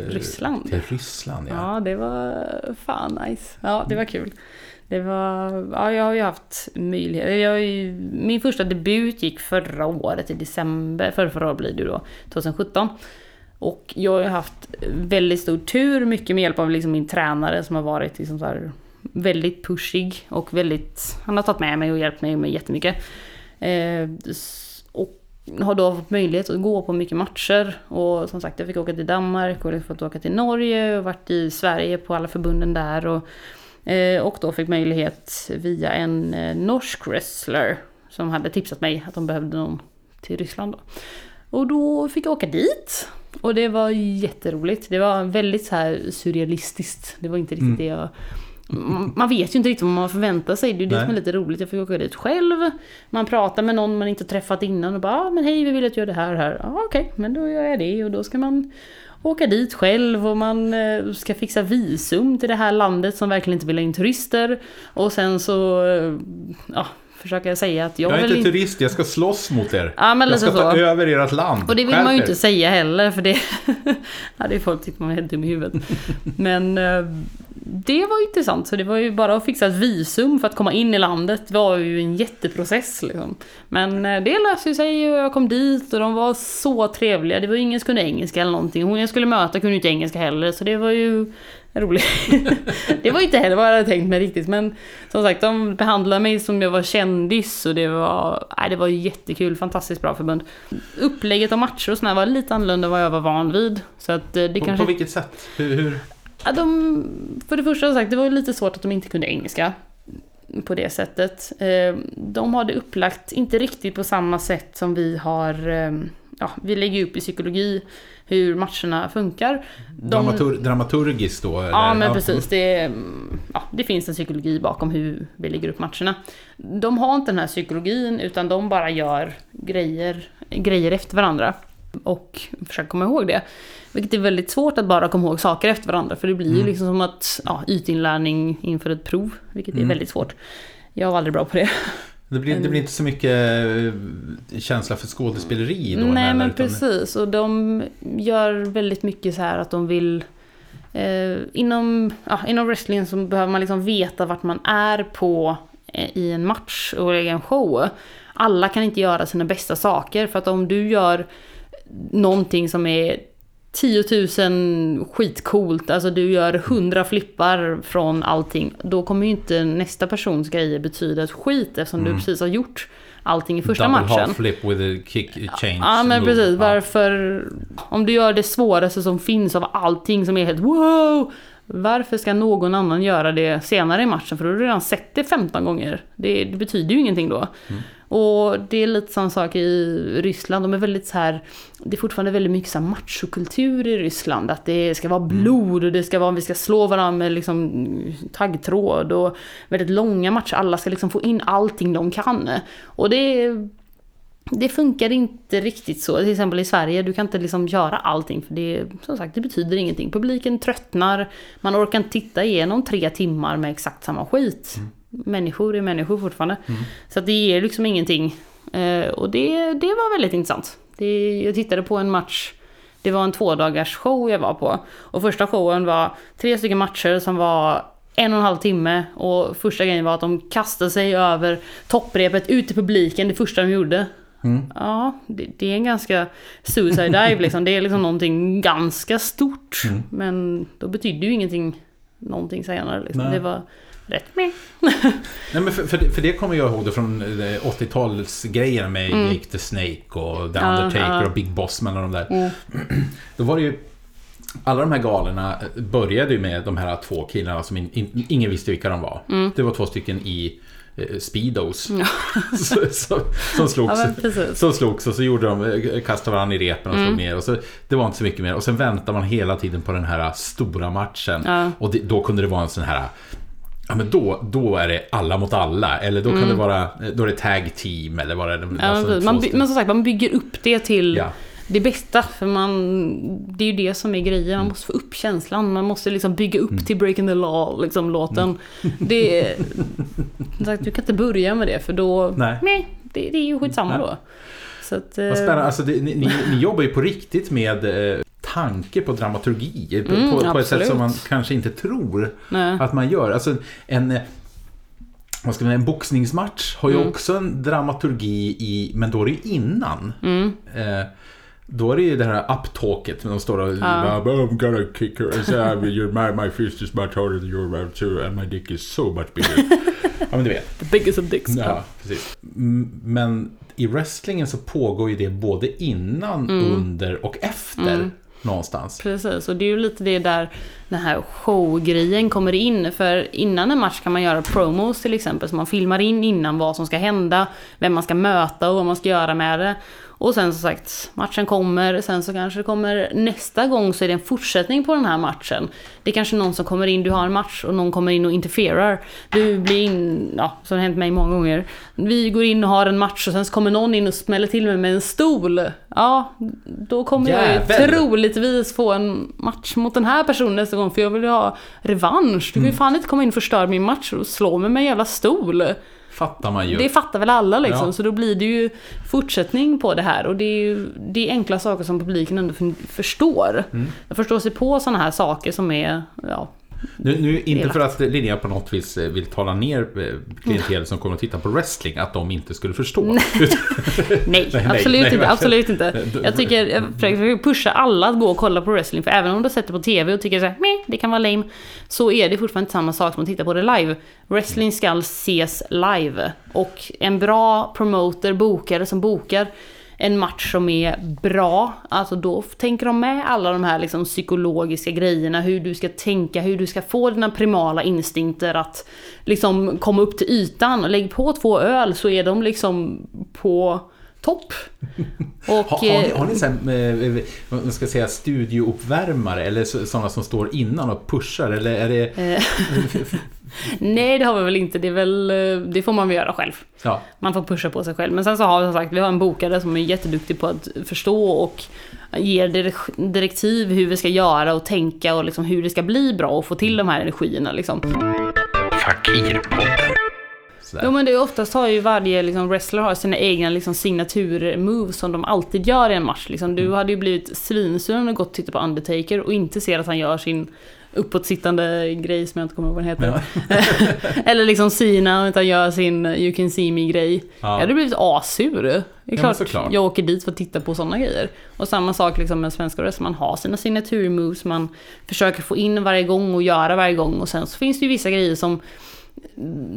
Ryssland.
Till Ryssland, ja.
Ja, det var fan nice. Ja, det var kul. Det var, ja, jag har ju haft möjlighet. Jag har ju, min första debut gick förra året i december, förra, förra året blir det då, 2017. Och jag har ju haft väldigt stor tur, mycket med hjälp av liksom min tränare som har varit liksom så här väldigt pushig och väldigt, han har tagit med mig och hjälpt mig med jättemycket. Eh, och har då fått möjlighet att gå på mycket matcher. Och som sagt, jag fick åka till Danmark och jag fått åka till Norge och varit i Sverige på alla förbunden där. Och, och då fick möjlighet via en eh, norsk wrestler som hade tipsat mig att de behövde någon till Ryssland. Då. Och då fick jag åka dit. Och det var jätteroligt. Det var väldigt så här surrealistiskt. Det var inte riktigt det jag... Man vet ju inte riktigt vad man förväntar sig. Det är ju det som är lite roligt. Jag fick åka dit själv. Man pratar med någon man inte träffat innan och bara ah, men hej vi vill att du gör det här och här. Ja okej, men då gör jag det och då ska man åka dit själv och man eh, ska fixa visum till det här landet som verkligen inte vill ha in turister. Och sen så eh, ja, försöka säga att jag,
Jag är
vill
inte turist, jag ska slåss mot er.
Ja, men
jag ska ta
så.
över ert land.
Och det vill
Skärp
man ju inte säga heller för det hade ju folk tyckt man var helt dum i huvudet. Men eh, det var intressant så det var ju bara att fixa ett visum för att komma in i landet Det var ju en jätteprocess liksom. Men eh, det löste sig och jag kom dit och de var så trevliga. Det var ingen som kunde engelska eller någonting. Hon jag skulle möta kunde inte engelska heller så det var ju roligt. det var inte heller vad jag hade tänkt mig riktigt men som sagt de behandlade mig som jag var kändis och det var, nej, det var jättekul, fantastiskt bra förbund. Upplägget av matcher och sådär var lite annorlunda än vad jag var van vid. Så att eh, det
På,
kanske...
på vilket sätt? Hur, hur?
Ja, de, för det första som sagt, det var lite svårt att de inte kunde engelska. På det sättet. Eh, De har det upplagt, inte riktigt på samma sätt som vi har... eh, Ja, vi lägger upp i psykologi hur matcherna funkar. De-
Dramatur, dramaturgiskt då?
Ja,
eller?
men precis. Det, mm, ja, det finns en psykologi bakom hur vi lägger upp matcherna. De har inte den här psykologin, utan de bara gör grejer, grejer efter varandra. Och försöker komma ihåg det. Vilket är väldigt svårt att bara komma ihåg saker efter varandra, för det blir ju liksom som att ja, ytinlärning inför ett prov, vilket är väldigt svårt. Jag var aldrig bra på det.
Det blir, det blir inte så mycket eh, känsla för skådespeleri då?
Nej
heller,
men
utan-
precis och de gör väldigt mycket så här att de vill eh, inom, ja, inom wrestling så behöver man liksom veta vart man är på eh, i en match och i en show. Alla kan inte göra sina bästa saker för att om du gör någonting som är 10 000 skitcoolt, alltså du gör 100 flippar från allting, då kommer ju inte nästa persons grejer betyda ett skit eftersom du precis har gjort allting i första
Double
matchen.
half flip with a kick change
Ja men
move.
precis, varför... Om du gör det svåraste som finns av allting som är helt wow! Varför ska någon annan göra det senare i matchen? För då har du redan sett det 15 gånger. Det, det betyder ju ingenting då. Och det är lite samma sak i Ryssland. De är väldigt så här... Det är fortfarande väldigt mycket så här machokultur i Ryssland. Att det ska vara blod och det ska vara... Vi ska slå varandra med liksom taggtråd och väldigt långa matcher. Alla ska liksom få in allting de kan. Och det det funkar inte riktigt så. Till exempel i Sverige, du kan inte liksom göra allting för det, som sagt, det betyder ingenting. Publiken tröttnar, man orkar inte titta igenom tre timmar med exakt samma skit. Människor är människor fortfarande. Så att det ger liksom ingenting. Eh, och det, det var väldigt intressant. Det, jag tittade på en match, det var en tvådagars show jag var på. Och första showen var tre stycken matcher som var en och en halv timme och första grejen var att de kastade sig över topprepet ut i publiken, det första de gjorde. Ja, det, det är en ganska suicide dive liksom. Det är liksom någonting ganska stort. Men då betyder ju ingenting någonting senare. Liksom. Det var rätt.
Nej, men för, för, det, för det kommer jag ihåg det från eh, 80-talsgrejerna med Jake the Snake och The
Mm. Ja,
Undertaker
ja.
och Big Bossman och de där. Då var det ju... Alla de här galorna började ju med de här två killarna som in, in, ingen visste vilka de var.
Mm.
Det var två stycken i eh, Speedos. så, som slogs.
Ja,
som slogs och så gjorde de, eh, kastade varandra i repen och
Mm.
slog ner. Och så, det var inte så mycket mer. Och sen väntar man hela tiden på den här stora matchen.
Ja.
Och det, då kunde det vara en sån här Ja men då, då är det alla mot alla. Eller då kan det vara Då är det tag team eller vad det är.
Mm. Ja,
alltså, två
man, men som sagt, man bygger upp det till
Ja.
det bästa. För man, det är ju det som är grejen. Man måste få upp känslan. Man måste liksom bygga upp till Breaking the Law, liksom låten. Det som sagt, du kan inte börja med det för då...
Nej.
det, det är ju skitsamma
Nej.
då. Så att, eh,
Vad spännande. Alltså, det, ni, ni, ni jobbar ju på riktigt med eh, tanke på dramaturgi. På,
Mm,
på, på ett sätt som man kanske inte tror
Nej.
att man gör. Alltså en... Vad ska man säga, en boxningsmatch har ju
Mm.
också en dramaturgi i, men då är det ju innan.
Mm.
Eh, då är det ju det här uptalket, när de står och
Ja.
I'm gonna kick her, and say, "Your- my, my fist is much harder than your mouth too, and my dick is so much bigger. ja men du vet.
The biggest of dicks.
Ja, precis. Men i wrestlingen så pågår ju det både innan, under och efter. Någonstans.
Precis, och det är ju lite det där den här showgrejen kommer in. För innan en match kan man göra promos till exempel. Så man filmar in innan vad som ska hända, vem man ska möta och vad man ska göra med det. Och sen som sagt, matchen kommer, sen så kanske det kommer nästa gång så är det en fortsättning på den här matchen. Det är kanske någon som kommer in, du har en match och någon kommer in och interferar. Du blir in, ja, som har hänt mig många gånger. Vi går in och har en match och sen så kommer någon in och smäller till mig med en stol. Ja, då kommer jag ju
Jävel.
troligtvis få en match mot den här personen nästa gång för jag vill ju ha revansch. Du kan ju fan inte komma in och förstöra min match och slå mig med en jävla stol.
Fattar man ju.
Det fattar väl alla liksom,
Ja.
så då blir det ju fortsättning på det här och det är ju det är enkla saker som publiken ändå förstår.
Mm.
Jag förstår sig på sådana här saker som är, ja,
Nu, nu inte för att Linnea på något vis eh, vill tala ner eh, klientel som kommer att titta på wrestling, att de inte skulle förstå.
nej,
nej,
absolut
nej,
inte, absolut inte. Jag tycker, jag försöker pusha alla att gå och kolla på wrestling, för även om du sätter på TV och tycker så här, "Meh, det kan vara lame, så är det fortfarande inte samma sak som att titta på det live. Wrestling ska ses live, och en bra promoter, bokare som bokar en match som är bra, alltså då tänker de med alla de här liksom psykologiska grejerna, hur du ska tänka, hur du ska få dina primala instinkter att liksom komma upp till ytan. Lägg på två öl så är de liksom på topp. Och,
Har, har, ni,
eh,
har ni här, eh, man ska säga, studiouppvärmare eller så- sådana som står innan och pushar? Eller är det...
Nej det har vi väl inte, det, är väl, eh, det får man väl göra själv.
Ja,
Man får pusha på sig själv. Men sen så har vi som sagt, vi har en bokare som är jätteduktig på att förstå och ger direk- direktiv hur vi ska göra och tänka och liksom hur det ska bli bra och få till de här energierna liksom.
Fakirpodden.
sådär.
Jo men det är oftast har ju varje liksom, wrestler har sina egna liksom, signaturmoves som de alltid gör i en match. Liksom. Du hade ju blivit svinsur om du gått och tittat på Undertaker och inte ser att han gör sin uppåtsittande grej som jag inte kommer ihåg vad den heter. Eller liksom Sina han gör sin You can see me grej.
Ja.
Jag hade blivit asur. Det är klart,
såklart.
jag åker dit för att titta på sådana grejer. Och samma sak liksom med svenska wrestling, man har sina signaturmoves, man försöker få in varje gång och göra varje gång. Och sen så finns det ju vissa grejer som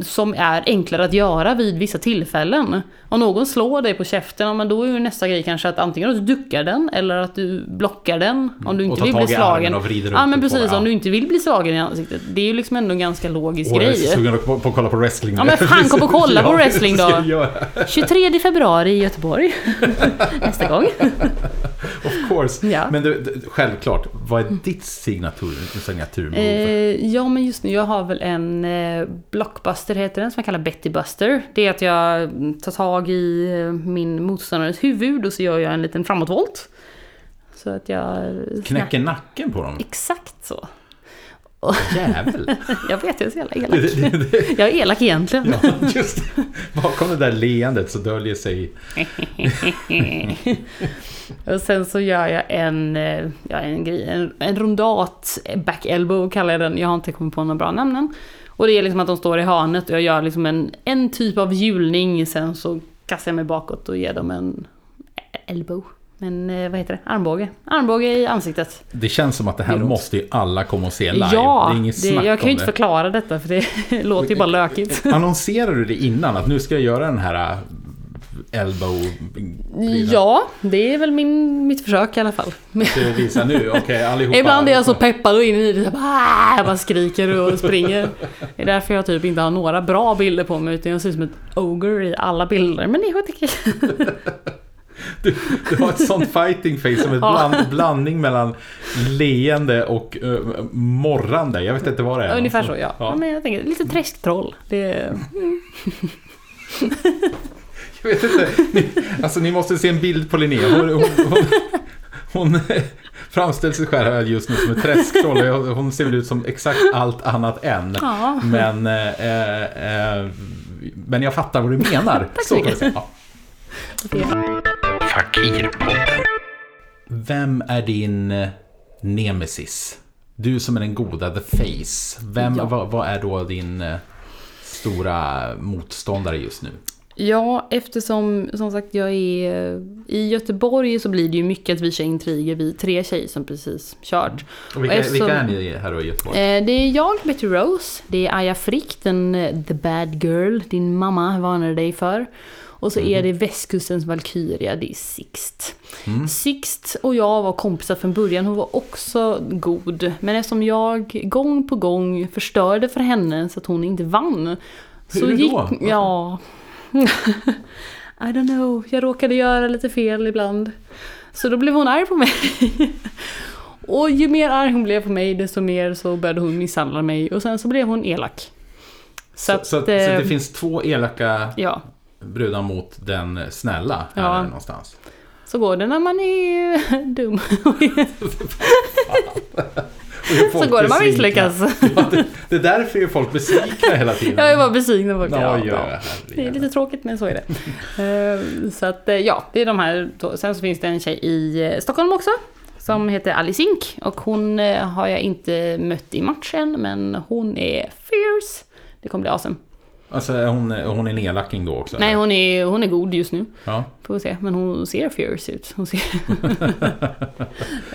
som är enklare att göra vid vissa tillfällen. Om någon slår dig på käften, ja, men då är ju nästa grej kanske att antingen att du duckar den eller att du blockar den. Om du
Och
inte vill bli slagen.
och
Ja men
det på,
precis,
ja.
om du inte vill bli slagen i ansiktet. Det är ju liksom ändå en ganska logisk
Och jag är
grej.
så sugen på, på att kolla på wrestling
Ja, men fan, kom och kolla på wrestling då.
det ska jag göra.
23 februari i Göteborg. Nästa gång.
of course.
Ja.
Men du, du, självklart, vad är ditt signatur, signaturmove?
Eh, ja, men just nu, jag har väl en eh, blockbuster heter den, som jag kallar Betty Buster. Det är att jag tar tag i eh, min motståndares huvud och så gör jag en liten framåtvolt. Så att jag...
Knäcker nacken på dem?
Exakt så.
Jävel!
Jag vet, jag är så jävla elak. Jag är elak egentligen.
Ja, just. Bakom det där leendet så döljer sig...
och sen så gör jag en, eh, ja, en, grej, en, en rondat, back elbow kallar jag den. Jag har inte kommit på några bra namn än. Och det är liksom att de står i hörnet och jag gör liksom en, en typ av hjulning. Sen så kastar jag mig bakåt och ger dem en elbow. Men eh, vad heter det? Armbåge. Armbåge i ansiktet.
Det känns som att det här
Grymt.
måste ju alla komma och se live.
Ja,
det är inget
det, jag kan ju inte
det.
förklara detta för det låter ju bara lökigt.
Annonserar du det innan? Att nu ska jag göra den här elbow...
Ja, det är väl min, mitt försök i alla fall.
Du visar nu, okej allihopa.
Ibland är jag så peppad och in i det, bara, jag bara skriker och springer. Det är därför jag typ inte har några bra bilder på mig utan jag ser ut som ett ogre i alla bilder. Men det är okej.
Du, du har ett sånt fighting face som en bland, blandning mellan leende och uh, morrande. Jag vet inte vad det är.
Ungefär så ja. ja.
Ja.
Men jag tänker, lite träsktroll. Det,
Jag vet inte. Ni, alltså ni måste se en bild på Linnea. Hon, hon, hon, hon framställer sig själv just nu som ett träsktroll. Hon ser väl ut som exakt allt annat än.
Ja.
Men, eh, eh, men jag fattar vad du menar.
Tack så mycket.
Fakirpodden.
Vem är din eh, nemesis? Du som är den goda, the face. Vem,
Ja.
vad, vad är då din eh, stora motståndare just nu?
Ja, eftersom som sagt jag är i Göteborg så blir det ju mycket att vi kör intriger, vi tre tjejer som precis kört.
Och vilka,
eftersom-
vilka är ni här då i Göteborg?
Eh, Det är jag, Betty Rose, det är Aya Frick, den eh, the bad girl, din mamma varnade dig för. Och så är det västkustens Valkyria, det är Sixt. Sixt och jag var kompisar från början, hon var också god. Men eftersom jag gång på gång förstörde för henne så att hon inte vann. Så
Hur
gick,
då?
Ja. I don't know, jag råkade göra lite fel ibland. Så då blev hon arg på mig. Och ju mer arg hon blev på mig desto mer så började hon misshandla mig och sen så blev hon elak. Så,
Så,
att,
så, så
eh,
det finns två elaka
Ja,
brudar mot den snälla här
Ja.
någonstans.
så går det när man är dum.
Är
så går det man misslyckas.
Ja, det, det är därför är folk besvikna hela tiden.
Jag är bara besviken på folk.
Ja,
Ja,
ja.
Det är lite tråkigt men så är det. Eh, Så att eh, ja, det är de här. Sen så finns det en tjej i eh, Stockholm också. Som heter Alice Ink. Och hon eh, har jag inte mött i matchen men hon är fierce. Det kommer bli awesome.
Alltså är hon, hon är en elaking då också?
Nej hon är, hon är god just nu.
Ja.
Får vi se. Men hon ser fierce ut. Hon ser...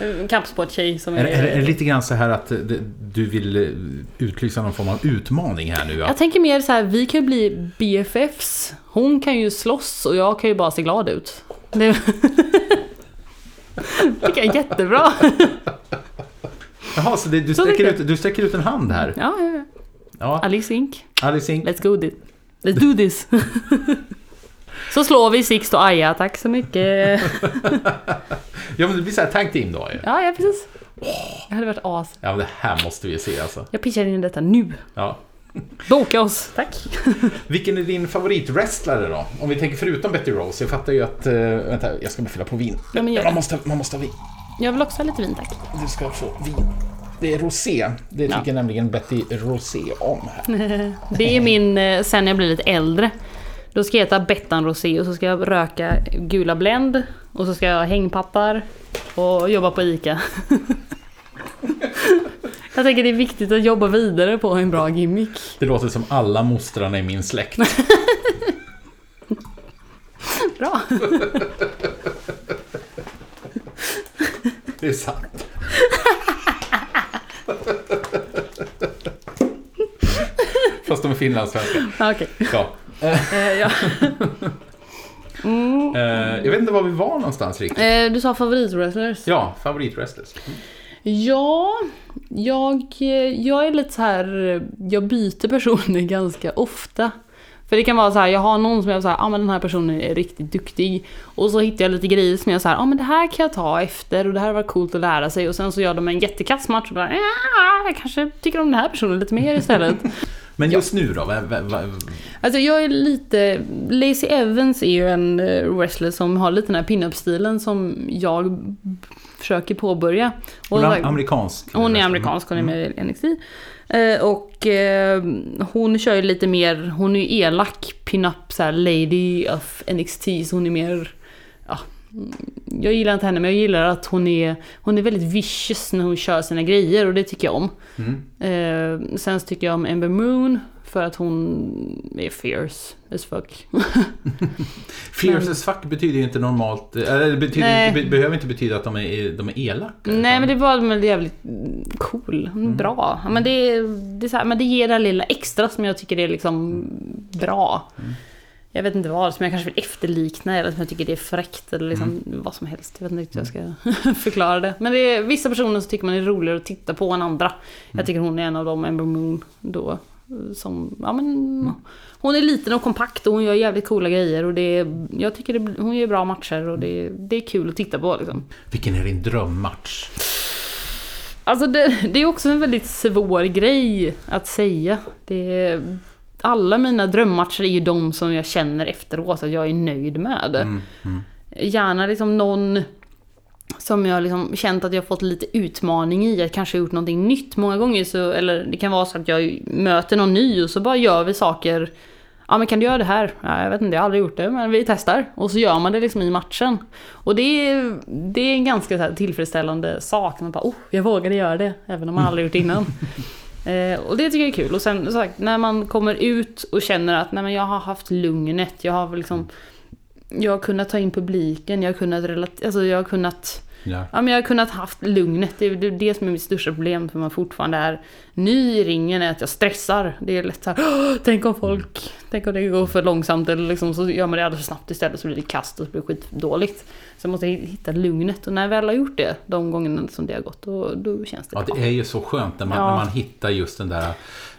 en kampsporttjej som är...
Är, är, är det lite grann så här att eh, du vill eh, utlysa någon form av utmaning här nu? Ja?
Jag tänker mer så här, vi kan ju bli BFFs. Hon kan ju slåss och jag kan ju bara se glad ut. Det tycker jag är jättebra.
Jaha, så det, du, sträcker ut, du sträcker ut en hand här?
Ja, ja, ja.
Ja,
Alice Ink.
Alice Ink.
Let's go this. Let's do this. Så slår vi Sixt och Aja, tack så mycket.
Ja, men det blir så här tag team då ju.
Ja, ja precis. Det hade varit as.
Ja, men det här måste vi se alltså.
Jag pitchar in detta nu.
Ja.
Boka oss, tack.
Vilken är din favoritwrestlare då? Om vi tänker förutom Betty Rose. Jag fattar ju att... Uh, vänta, jag ska bara fylla på vin.
Ja,
man, måste, man måste ha vin.
Jag vill också ha lite vin, tack.
Du ska få vin. Det är rosé. Det
Ja.
tycker nämligen Betty Rosé om här.
Det är min, eh, sen jag blir lite äldre. Då ska jag äta Bettan Rosé och så ska jag röka gula Blend. Och så ska jag ha hängpappar och jobba på ICA. Jag tänker det är viktigt att jobba vidare på en bra gimmick.
Det låter som alla mostrarna i min släkt.
Bra.
Det är sant. Fast de är finlandssvenska.
Ja, Okej.
Ja.
Eh, ja.
Eh, jag vet inte var vi var någonstans riktigt.
Eh, Du sa favoritwrestlers?
Ja, favoritwrestlers.
Ja, jag, jag är lite så här, jag byter personer ganska ofta. För det kan vara så här, jag har någon som jag säger, ah, men den här personen är riktigt duktig. Och så hittar jag lite grejer som jag säger, ah, men det här kan jag ta efter och det här var coolt att lära sig. Och sen så gör de en jättekass match och bara, ja, jag kanske tycker om den här personen lite mer istället.
Men just nu då?
Alltså jag är lite... Lacey Evans är ju en eh, wrestler som har lite den här pin-up-stilen som jag försöker påbörja. Och
Hon är amerikansk?
hon är amerikansk, hon är med i NXT. Eh, och eh, hon kör ju lite mer, hon är ju elak pin-up så här lady of NXT, så hon är mer... Ja, mm, jag gillar inte henne men jag gillar att hon är, hon är väldigt vicious när hon kör sina grejer och det tycker jag om.
Mm.
Eh, sen så tycker jag om Ember Moon för att hon är fierce as fuck.
Fierce as fuck betyder ju inte normalt... Eller det betyder, be, behöver inte betyda att de är, de är elaka.
Nej men det var väl jävligt mm, cool, bra. Ja, Men det, det, så här, men det ger det här lilla extra som jag tycker är liksom bra. Jag vet inte vad, som jag kanske vill efterlikna eller som jag tycker det är fräckt eller liksom vad som helst. Jag vet inte riktigt hur jag ska förklara det. Men det är vissa personer som tycker man är roligare att titta på än andra. Jag tycker hon är en av dem, Ember Moon, då. Som, ja men... Hon är liten och kompakt och hon gör jävligt coola grejer och det är, jag tycker det, hon gör bra matcher och det, det är kul att titta på liksom.
Vilken är din drömmatch?
Alltså det, det är också en väldigt svår grej att säga. Det är, alla mina drömmatcher är ju de som jag känner efteråt att jag är nöjd med.
Mm, mm.
Gärna liksom någon som jag liksom känt att jag fått lite utmaning i, att kanske gjort någonting nytt många gånger. Så, eller det kan vara så att jag möter någon ny och så bara gör vi saker. Ja men kan du göra det här? Ja, jag vet inte, jag har aldrig gjort det men vi testar. Och så gör man det liksom i matchen. Och det är, det är en ganska tillfredsställande sak. Man bara oh, jag vågade göra det. Även om man aldrig gjort det innan. Eh, och det tycker jag är kul. Och sen som sagt, när man kommer ut och känner att nej, men jag har haft lugnet. Jag har liksom jag har kunnat ta in publiken, jag har kunnat relat- alltså jag har kunnat
Ja.
Ja, men jag har kunnat haft lugnet. Det är det, som är mitt största problem för man fortfarande är ny i ringen, är att jag stressar. Det är lätt så här, "Åh, tänk om folk, tänk om det går för långsamt eller liksom, så gör man det alldeles för snabbt istället så blir det kast och så blir det skitdåligt. Så jag måste hitta lugnet och när jag väl har gjort det, de gångerna som det har gått, då, då känns det
Ja,
bra.
det är ju så skönt när man,
Ja.
när man hittar just den där...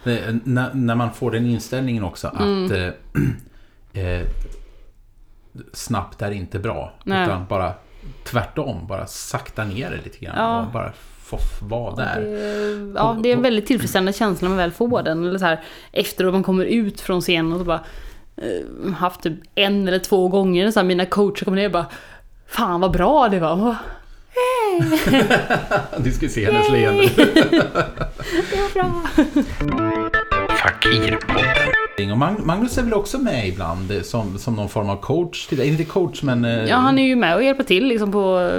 eh, När, när man får den inställningen också att
Mm.
eh, eh, snabbt är inte bra.
Nej.
Utan bara tvärtom, bara sakta ner det lite grann.
Ja.
Och bara få vara där.
Det, ja, det är en väldigt tillfredsställande känsla när man väl får den. Eller så här, efter att man kommer ut från scenen och så bara eh, haft typ en eller två gånger så här, mina coacher kommer ner och bara Fan vad bra det var. Bara,
Du ska se hennes leende.
Det var bra.
Fakirpodden.
Och Mag- Magnus är väl också med ibland eh, som, som någon form av coach? Inte coach men... eh,
Ja, han är ju med och hjälper till liksom på,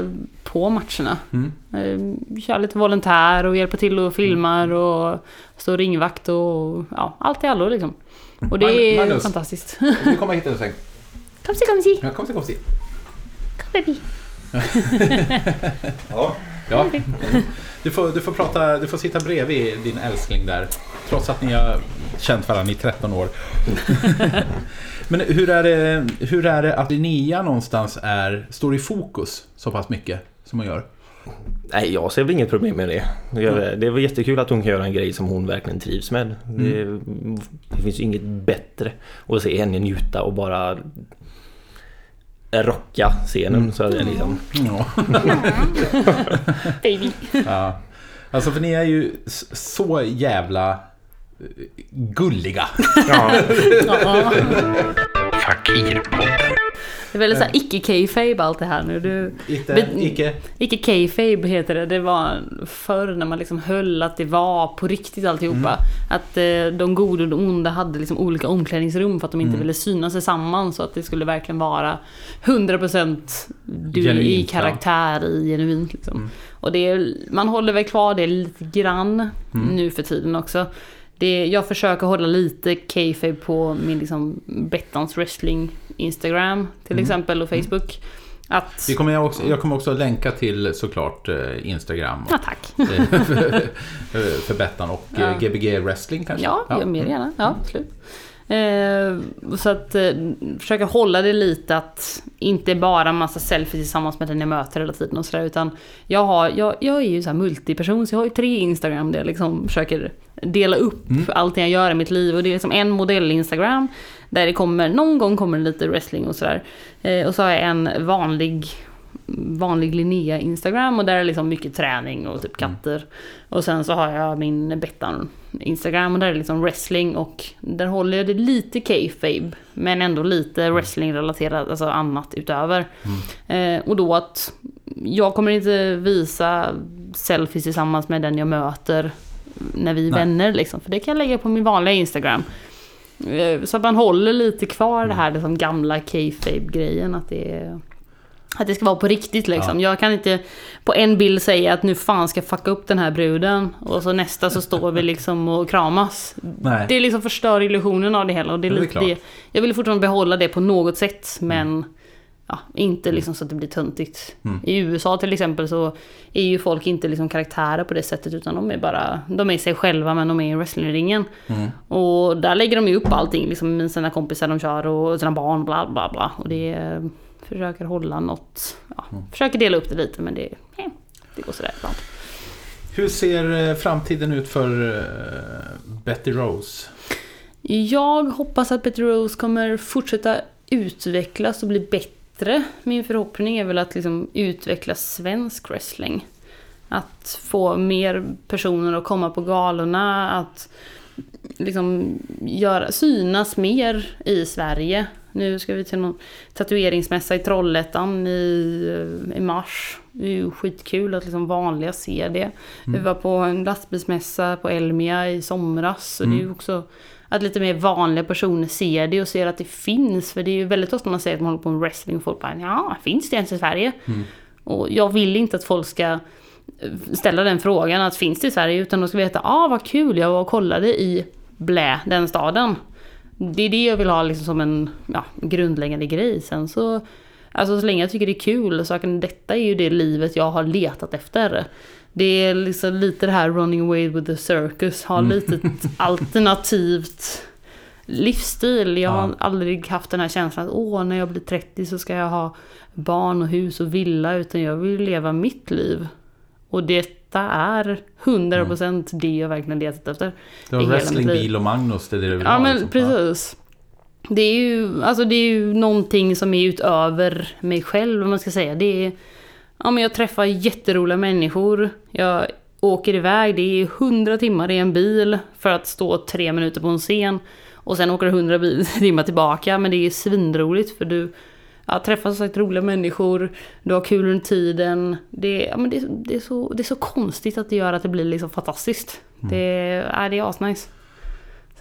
på matcherna.
Mm.
Eh, Kör lite volontär och hjälper till och filmar och står ringvakt och ja, allt i allo liksom. Och det
Mag-
är
Magnus.
fantastiskt.
Du kommer hit en sväng.
Kom se, kom se,
Ja, kom se, kom se.
kom baby.
Ja. Ja. Du, får, du får prata, du får sitta bredvid din älskling där. Trots att ni har känt varandra i 13 år. Men hur är det, hur är det att Linnea någonstans är, står i fokus så pass mycket som hon gör?
Nej, jag ser väl inget problem med det. Det är- Det var jättekul att hon kan göra en grej som hon verkligen trivs med. Det, det finns ju inget bättre att se henne njuta och bara rocka scenen. Så är det liksom.
Ja.
Baby.
ja. Alltså för ni är ju så jävla eh, gulliga.
Ja.
Fakirpodden.
Det är väldigt såhär icke-kayfabe allt det här nu. Du,
Inte, icke...
Icke-kayfabe heter det. Det var förr när man liksom höll att det var på riktigt alltihopa. Att eh, de goda och de onda hade liksom olika omklädningsrum för att de inte ville synas tillsammans. Så att det skulle verkligen vara 100% du
Genuint,
i
ja.
karaktär, i genuint liksom. Och det man håller väl kvar det lite grann nu för tiden också. Det, jag försöker hålla lite kayfabe på min liksom Bettans wrestling Instagram till exempel och Facebook. Att...
Vi kommer jag, också, jag kommer också länka till såklart eh, Instagram.
Ja, tack.
eh, för, för Bettan och eh,
Ja.
Gbg Wrestling kanske?
Ja, ja. mer gärna. Ja, absolut. Eh, så att eh, försöka hålla det lite att inte bara massa selfies tillsammans med den jag möter hela tiden och sådär utan jag, har, jag, jag är ju så här multiperson så jag har ju tre Instagram där jag liksom försöker dela upp allting jag gör i mitt liv och det är liksom en modell-Instagram Där det kommer, någon gång kommer det lite wrestling och sådär. Eh, och så har jag en vanlig vanlig Linnea Instagram och där är det liksom mycket träning och typ katter. Och sen så har jag min Bettan Instagram och där är det liksom wrestling och där håller jag det lite kayfabe men ändå lite wrestling relaterat, alltså annat utöver. Eh, och då att jag kommer inte visa selfies tillsammans med den jag möter när vi är
Nej.
vänner liksom, för det kan jag lägga på min vanliga Instagram. Eh, Så att man håller lite kvar det här liksom gamla kayfabe-grejen, att det är att det ska vara på riktigt liksom. Jag kan inte på en bild säga att nu fan ska jag fucka upp den här bruden. Och så nästa så står vi liksom och kramas.
Nej.
Det liksom förstör illusionen av det hela. Och det är
Ja,
lite det. Jag vill fortfarande behålla det på något sätt. Men ja, inte liksom så att det blir töntigt.
Mm.
I USA till exempel så är ju folk inte liksom karaktärer på det sättet. Utan de är bara, de är sig själva men de är i wrestlingringen.
Mm.
Och där lägger de ju upp allting liksom med sina kompisar de kör och sina barn bla bla bla. Och det är, försöker hålla något, ja,
Mm.
försöker dela upp det lite men det, eh, det går sådär ibland.
Hur ser eh, framtiden ut för eh, Betty Rose?
Jag hoppas att Betty Rose kommer fortsätta utvecklas och bli bättre. Min förhoppning är väl att liksom utveckla svensk wrestling. Att få mer personer att komma på galorna, att liksom göra, synas mer i Sverige. Nu ska vi till någon tatueringsmässa i Trollhättan i, eh, i mars. Det är ju skitkul att liksom vanliga ser det. Vi var på en lastbilsmässa på Elmia i somras. Så det är ju också att lite mer vanliga personer ser det och ser att det finns. För det är ju väldigt ofta man säger att man håller på med wrestling och folk bara ja, finns det ens i Sverige? Och jag vill inte att folk ska eh, ställa den frågan att finns det i Sverige? Utan de ska veta, ah vad kul, jag var och kollade i Blä, den staden. Det är det jag vill ha liksom som en ja, grundläggande grej. Sen så, alltså så länge jag tycker det är kul, så kan, detta är ju det livet jag har letat efter. Det är liksom lite det här running away with the circus, ha lite ett alternativt livsstil. Jag har
Ja.
aldrig haft den här känslan att åh, när jag blir 30 så ska jag ha barn och hus och villa, utan jag vill leva mitt liv. Och detta är 100% det jag verkligen letat efter.
Det var wrestling, bil och Magnus, det är det du vill
Ja
ha,
men
liksom.
precis. Det är, ju, alltså det är ju någonting som är utöver mig själv, om man ska säga. Det är, ja, men jag träffar jätteroliga människor. Jag åker iväg, det är 100 timmar i en bil för att stå tre minuter på en scen. Och sen åker du 100 bil- timmar tillbaka. Men det är svinroligt för du ja, träffar som sagt roliga människor. Du har kul under tiden. Det, ja, men det, det, är så, det är så konstigt att det gör att det blir liksom fantastiskt. Det, ja, det är asnice.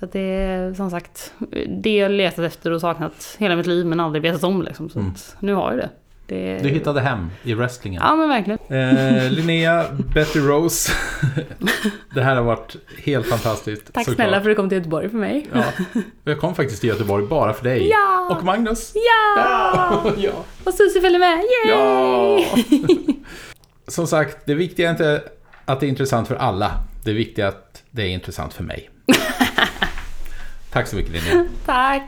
Så det är som sagt det jag letat efter och saknat hela mitt liv men aldrig vetat om liksom. Så att nu har jag det. Det
Du hittade hem i wrestlingen.
Ja men verkligen.
Eh, Linnea, Betty Rose. det här har varit helt fantastiskt.
Tack
såklart.
snälla för att du kom till Göteborg för mig.
Ja. Jag kom faktiskt till Göteborg bara för dig.
Ja!
Och Magnus.
Ja!
ja.
Och Susie följer med, yay!
Ja! Som sagt, det viktiga är inte att det är intressant för alla. Det viktiga är att det är intressant för mig. Tack så mycket Linnea.
Tack!